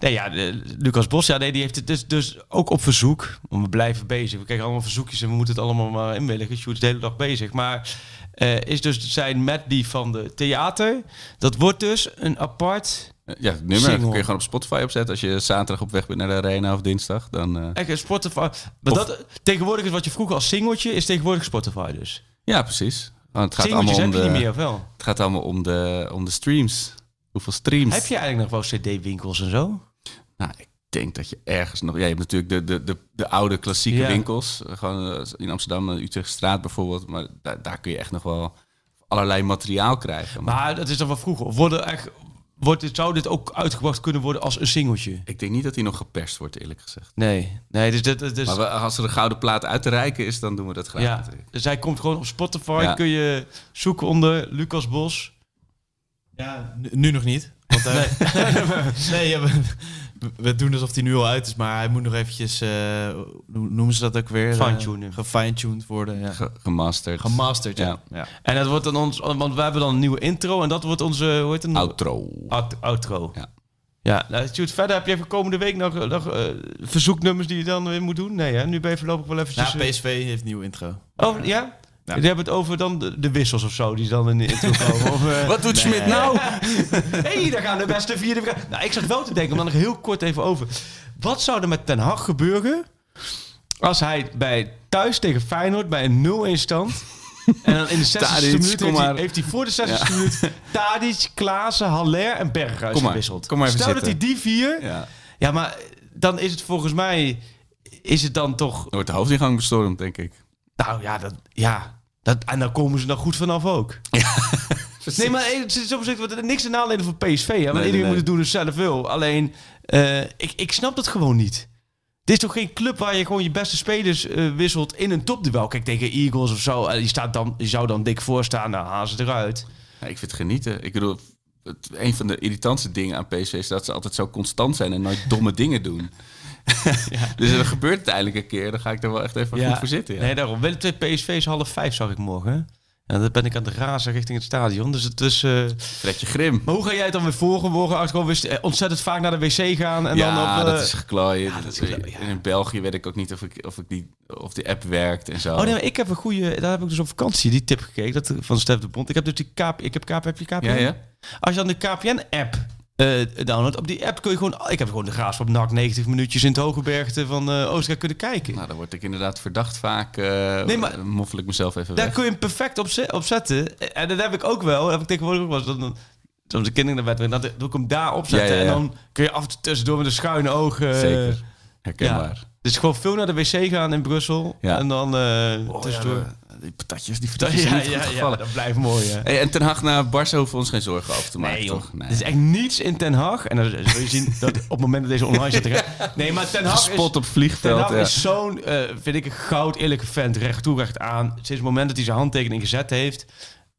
[SPEAKER 6] nee, ja, Lucas Bos, ja, nee, die heeft het dus, dus ook op verzoek. We blijven bezig. We krijgen allemaal verzoekjes en we moeten het allemaal maar inwilligen. Sjoerd is de hele dag bezig. Maar eh, is dus zijn medley van de theater. Dat wordt dus een apart...
[SPEAKER 5] Eh, Ja, het nummer
[SPEAKER 6] Single.
[SPEAKER 5] kun je gewoon op Spotify opzetten. Als je zaterdag op weg bent naar de arena of dinsdag, dan... eh,
[SPEAKER 6] Echt een Spotify. Maar
[SPEAKER 5] Of-
[SPEAKER 6] dat, tegenwoordig is wat je vroeger als singeltje, is tegenwoordig Spotify dus.
[SPEAKER 5] Ja, precies. Want het gaat
[SPEAKER 6] Singeltjes
[SPEAKER 5] allemaal om de,
[SPEAKER 6] niet meer, of wel?
[SPEAKER 5] Het gaat allemaal om de, om de streams. Hoeveel streams?
[SPEAKER 6] Heb je eigenlijk nog wel cd-winkels en zo?
[SPEAKER 5] Nou, ik denk dat je ergens nog... Ja, je hebt natuurlijk de, de, de, de oude klassieke
[SPEAKER 6] Ja.
[SPEAKER 5] winkels. eh, Gewoon eh, in Amsterdam, Utrechtstraat bijvoorbeeld. Maar daar, daar kun je echt nog wel allerlei materiaal krijgen. Maar
[SPEAKER 6] Maar dat is dan wel vroeger. Worden echt, wordt dit, zou dit ook uitgebracht kunnen worden als een singeltje?
[SPEAKER 5] ik denk niet dat die nog geperst wordt, eerlijk gezegd.
[SPEAKER 6] Nee, nee, dus dat dat is.
[SPEAKER 5] Maar we- als er een gouden plaat uit te reiken is, dan doen we dat graag
[SPEAKER 6] ja,
[SPEAKER 5] natuurlijk.
[SPEAKER 6] dus hij komt gewoon op Spotify.
[SPEAKER 5] Ja.
[SPEAKER 6] Kun je zoeken onder Lucas Bos.
[SPEAKER 7] Ja, nu, nu nog niet. Want, eh, nee, (laughs) ja, we, doen alsof hij nu al uit is, maar hij moet nog eventjes, eh, hoe noemen ze dat ook weer?
[SPEAKER 6] Fine-tunen.
[SPEAKER 7] Uh, Gefine-tuned worden, ja.
[SPEAKER 5] Ge- gemasterd.
[SPEAKER 7] Gemasterd, ja.
[SPEAKER 5] Ja.
[SPEAKER 7] ja.
[SPEAKER 6] En dat wordt dan ons, want we hebben dan een nieuwe intro en dat wordt onze, hoe heet het?
[SPEAKER 5] Outro.
[SPEAKER 6] Out- outro.
[SPEAKER 5] Ja.
[SPEAKER 6] Ja, nou, Stuart, verder heb je even komende week nog, nog eh, verzoeknummers die je dan weer moet doen? Nee, hè? nu ben je voorlopig wel eventjes...
[SPEAKER 7] Ja, PSV heeft een nieuwe intro.
[SPEAKER 6] Oh, ja?
[SPEAKER 7] Ja.
[SPEAKER 6] Die hebben het over dan de, de wissels of zo, die dan in de intro (laughs) komen. Of, eh,
[SPEAKER 5] Wat doet Smit nou? (laughs)
[SPEAKER 6] hey, daar gaan de beste vierde... vragen. Nou, ik zat wel te denken, dan nog heel kort even over. Wat zou er met Ten Hag gebeuren als hij bij thuis tegen Feyenoord bij een 0-1 stand... En dan in de 60ste
[SPEAKER 5] Tadic,
[SPEAKER 6] minuut
[SPEAKER 5] kom
[SPEAKER 6] heeft hij,
[SPEAKER 5] maar.
[SPEAKER 6] heeft hij voor de 60ste minuut Tadic, Klaassen, Haller en Berghuis
[SPEAKER 5] Kom maar,
[SPEAKER 6] gewisseld.
[SPEAKER 5] kom maar even
[SPEAKER 6] Stel dat hij
[SPEAKER 5] zitten.
[SPEAKER 6] die vier...
[SPEAKER 5] Ja.
[SPEAKER 6] Ja, maar dan is het volgens mij... Is het dan toch...
[SPEAKER 5] Wordt de hoofdingang bestormd, denk ik.
[SPEAKER 6] Nou ja, dat, ja dat, en dan komen ze er goed vanaf ook. (laughs) nee, maar eh, het is op zich niks te nadelen voor PSV. Hè? Want
[SPEAKER 5] nee,
[SPEAKER 6] iedereen
[SPEAKER 5] nee.
[SPEAKER 6] moet het doen dus zelf wil. Alleen, eh, ik, ik snap dat gewoon niet. Dit is toch geen club waar je gewoon je beste spelers eh, wisselt in een topduel. Kijk, tegen Eagles of zo. eh, die, staat dan, zou dan dik voorstaan. Nou, halen ze eruit.
[SPEAKER 5] Ja, ik vind het genieten. Ik bedoel, het, een van de irritantste dingen aan PSV is dat ze altijd zo constant zijn en nooit domme (laughs) dingen doen. (laughs) Dus er gebeurt het eindelijk een keer. Dan ga ik er wel echt even goed voor zitten. Ja.
[SPEAKER 6] Nee, daarom. Willem II PSV is half vijf, zag ik morgen. En dan ben ik aan het razen richting het stadion. Dus het is...
[SPEAKER 5] Fredje Grim.
[SPEAKER 6] Maar hoe ga jij het dan weer volgen? Morgen gewoon weer eh, ontzettend vaak naar de wc gaan en
[SPEAKER 5] ja,
[SPEAKER 6] dan op... eh,
[SPEAKER 5] dat is geklooien.
[SPEAKER 6] dat is geklooien, ja.
[SPEAKER 5] In België weet ik ook niet of, ik, of, ik die, of die app werkt en zo.
[SPEAKER 6] Oh nee, maar ik heb een goede... Daar heb ik dus op vakantie die tip gekeken dat, van Stef de Bond. Ik heb dus die KP... Ik heb KP... Heb je KPN?
[SPEAKER 5] ja, ja?
[SPEAKER 6] Als je dan de KPN-app downloadt, op die app kun je gewoon... Ik heb gewoon de graafschap NAC 90 minuutjes in het Hogebergte van eh Oostenrijk kunnen kijken.
[SPEAKER 5] Nou, dan word ik inderdaad verdacht vaak. eh
[SPEAKER 6] Nee, maar-
[SPEAKER 5] moffel ik mezelf even
[SPEAKER 6] Daar
[SPEAKER 5] weg.
[SPEAKER 6] kun je hem perfect op, ze- op zetten. En dat heb ik ook wel. Dat heb ik tegenwoordig ook wel. eens. Dan, soms de kinderen naar bed dan doe ik hem daar opzetten.
[SPEAKER 5] Ja, ja, ja.
[SPEAKER 6] En dan kun je af en toe tussendoor met een schuine oog... eh,
[SPEAKER 5] Zeker. Herkenbaar.
[SPEAKER 6] Dus gewoon veel naar de wc gaan in Brussel.
[SPEAKER 5] Ja.
[SPEAKER 6] En dan eh tussendoor...
[SPEAKER 5] Die patatjes, die (laughs) patatjes zijn
[SPEAKER 6] ja,
[SPEAKER 5] niet
[SPEAKER 6] ja,
[SPEAKER 5] goed gevallen.
[SPEAKER 6] dat blijft mooi. Hè.
[SPEAKER 5] Hey, en Ten Hag naar Barça hoeven we ons geen zorgen over te maken,
[SPEAKER 6] Nee,
[SPEAKER 5] toch? Nee.
[SPEAKER 6] Er is echt niets in Den Haag. En dan zul je zien dat op het moment dat deze online zit... (laughs) Nee, maar Den Haag is...
[SPEAKER 5] Spot op
[SPEAKER 6] Ten
[SPEAKER 5] vliegveld.
[SPEAKER 6] Hag
[SPEAKER 5] Ja.
[SPEAKER 6] is zo'n, eh, vind ik, een goud eerlijke vent. Recht toe, recht aan. Sinds het moment dat hij zijn handtekening gezet heeft...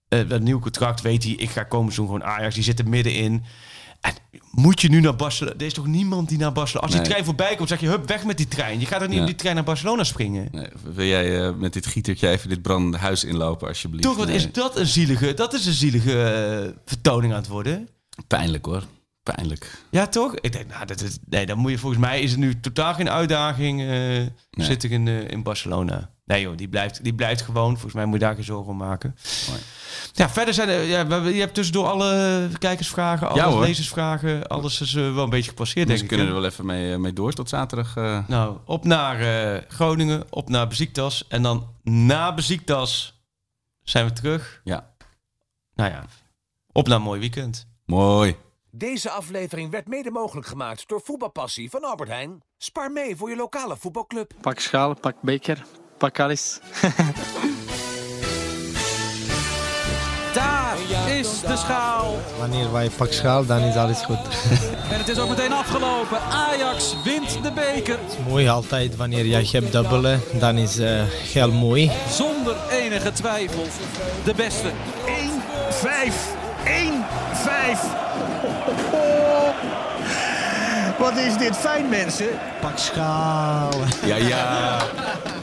[SPEAKER 6] eh, dat nieuw contract weet hij... Ik ga komen zo'n gewoon Ajax. Die zit er middenin. En moet je nu naar Barcelona... Er is toch niemand die naar Barcelona... Als die
[SPEAKER 5] Nee.
[SPEAKER 6] trein voorbij komt, zeg je... Hup, weg met die trein. Je gaat er niet
[SPEAKER 5] Ja.
[SPEAKER 6] op die trein naar Barcelona springen.
[SPEAKER 5] Nee, wil jij eh, met dit gietertje even dit brandende huis inlopen, alsjeblieft?
[SPEAKER 6] Toch, wat
[SPEAKER 5] Nee.
[SPEAKER 6] is dat een zielige... Dat is een zielige eh, vertoning aan het worden.
[SPEAKER 5] Pijnlijk hoor. Pijnlijk.
[SPEAKER 6] Ja, toch? Ik denk, nou, dat is, nee, dan moet je volgens mij is het nu totaal geen uitdaging. eh Zit ik in, in Barcelona? Nee, joh, die blijft, die blijft gewoon. Volgens mij moet je daar geen zorgen om maken.
[SPEAKER 5] Mooi.
[SPEAKER 6] Ja, verder zijn er, ja, je hebt tussendoor alle kijkersvragen, alle
[SPEAKER 5] Ja,
[SPEAKER 6] lezersvragen, alles is eh, wel een beetje gepasseerd,
[SPEAKER 5] Dus
[SPEAKER 6] denk
[SPEAKER 5] we
[SPEAKER 6] ik.
[SPEAKER 5] kunnen er wel even mee, eh, mee door tot zaterdag. eh.
[SPEAKER 6] Nou, op naar eh, Groningen, op naar Beziektas. En dan na Beziektas zijn we terug.
[SPEAKER 5] Ja,
[SPEAKER 6] Nou ja, op naar een mooi weekend.
[SPEAKER 5] mooi.
[SPEAKER 9] Deze aflevering werd mede mogelijk gemaakt door Voetbalpassie van Albert Heijn. Spaar mee voor je lokale voetbalclub.
[SPEAKER 1] Pak schaal, pak beker, pak alles. (laughs)
[SPEAKER 2] Daar is de schaal.
[SPEAKER 3] Wanneer wij pak schaal, dan is alles goed. (laughs)
[SPEAKER 2] En het is ook meteen afgelopen. Ajax wint de beker.
[SPEAKER 3] mooi altijd, wanneer jij hebt dubbelen, dan is eh heel mooi.
[SPEAKER 2] Zonder enige twijfel. De beste.
[SPEAKER 10] 1-5. 1-5. Wat is dit fijn, mensen?
[SPEAKER 3] Pak schaal.
[SPEAKER 5] Ja, ja. (laughs)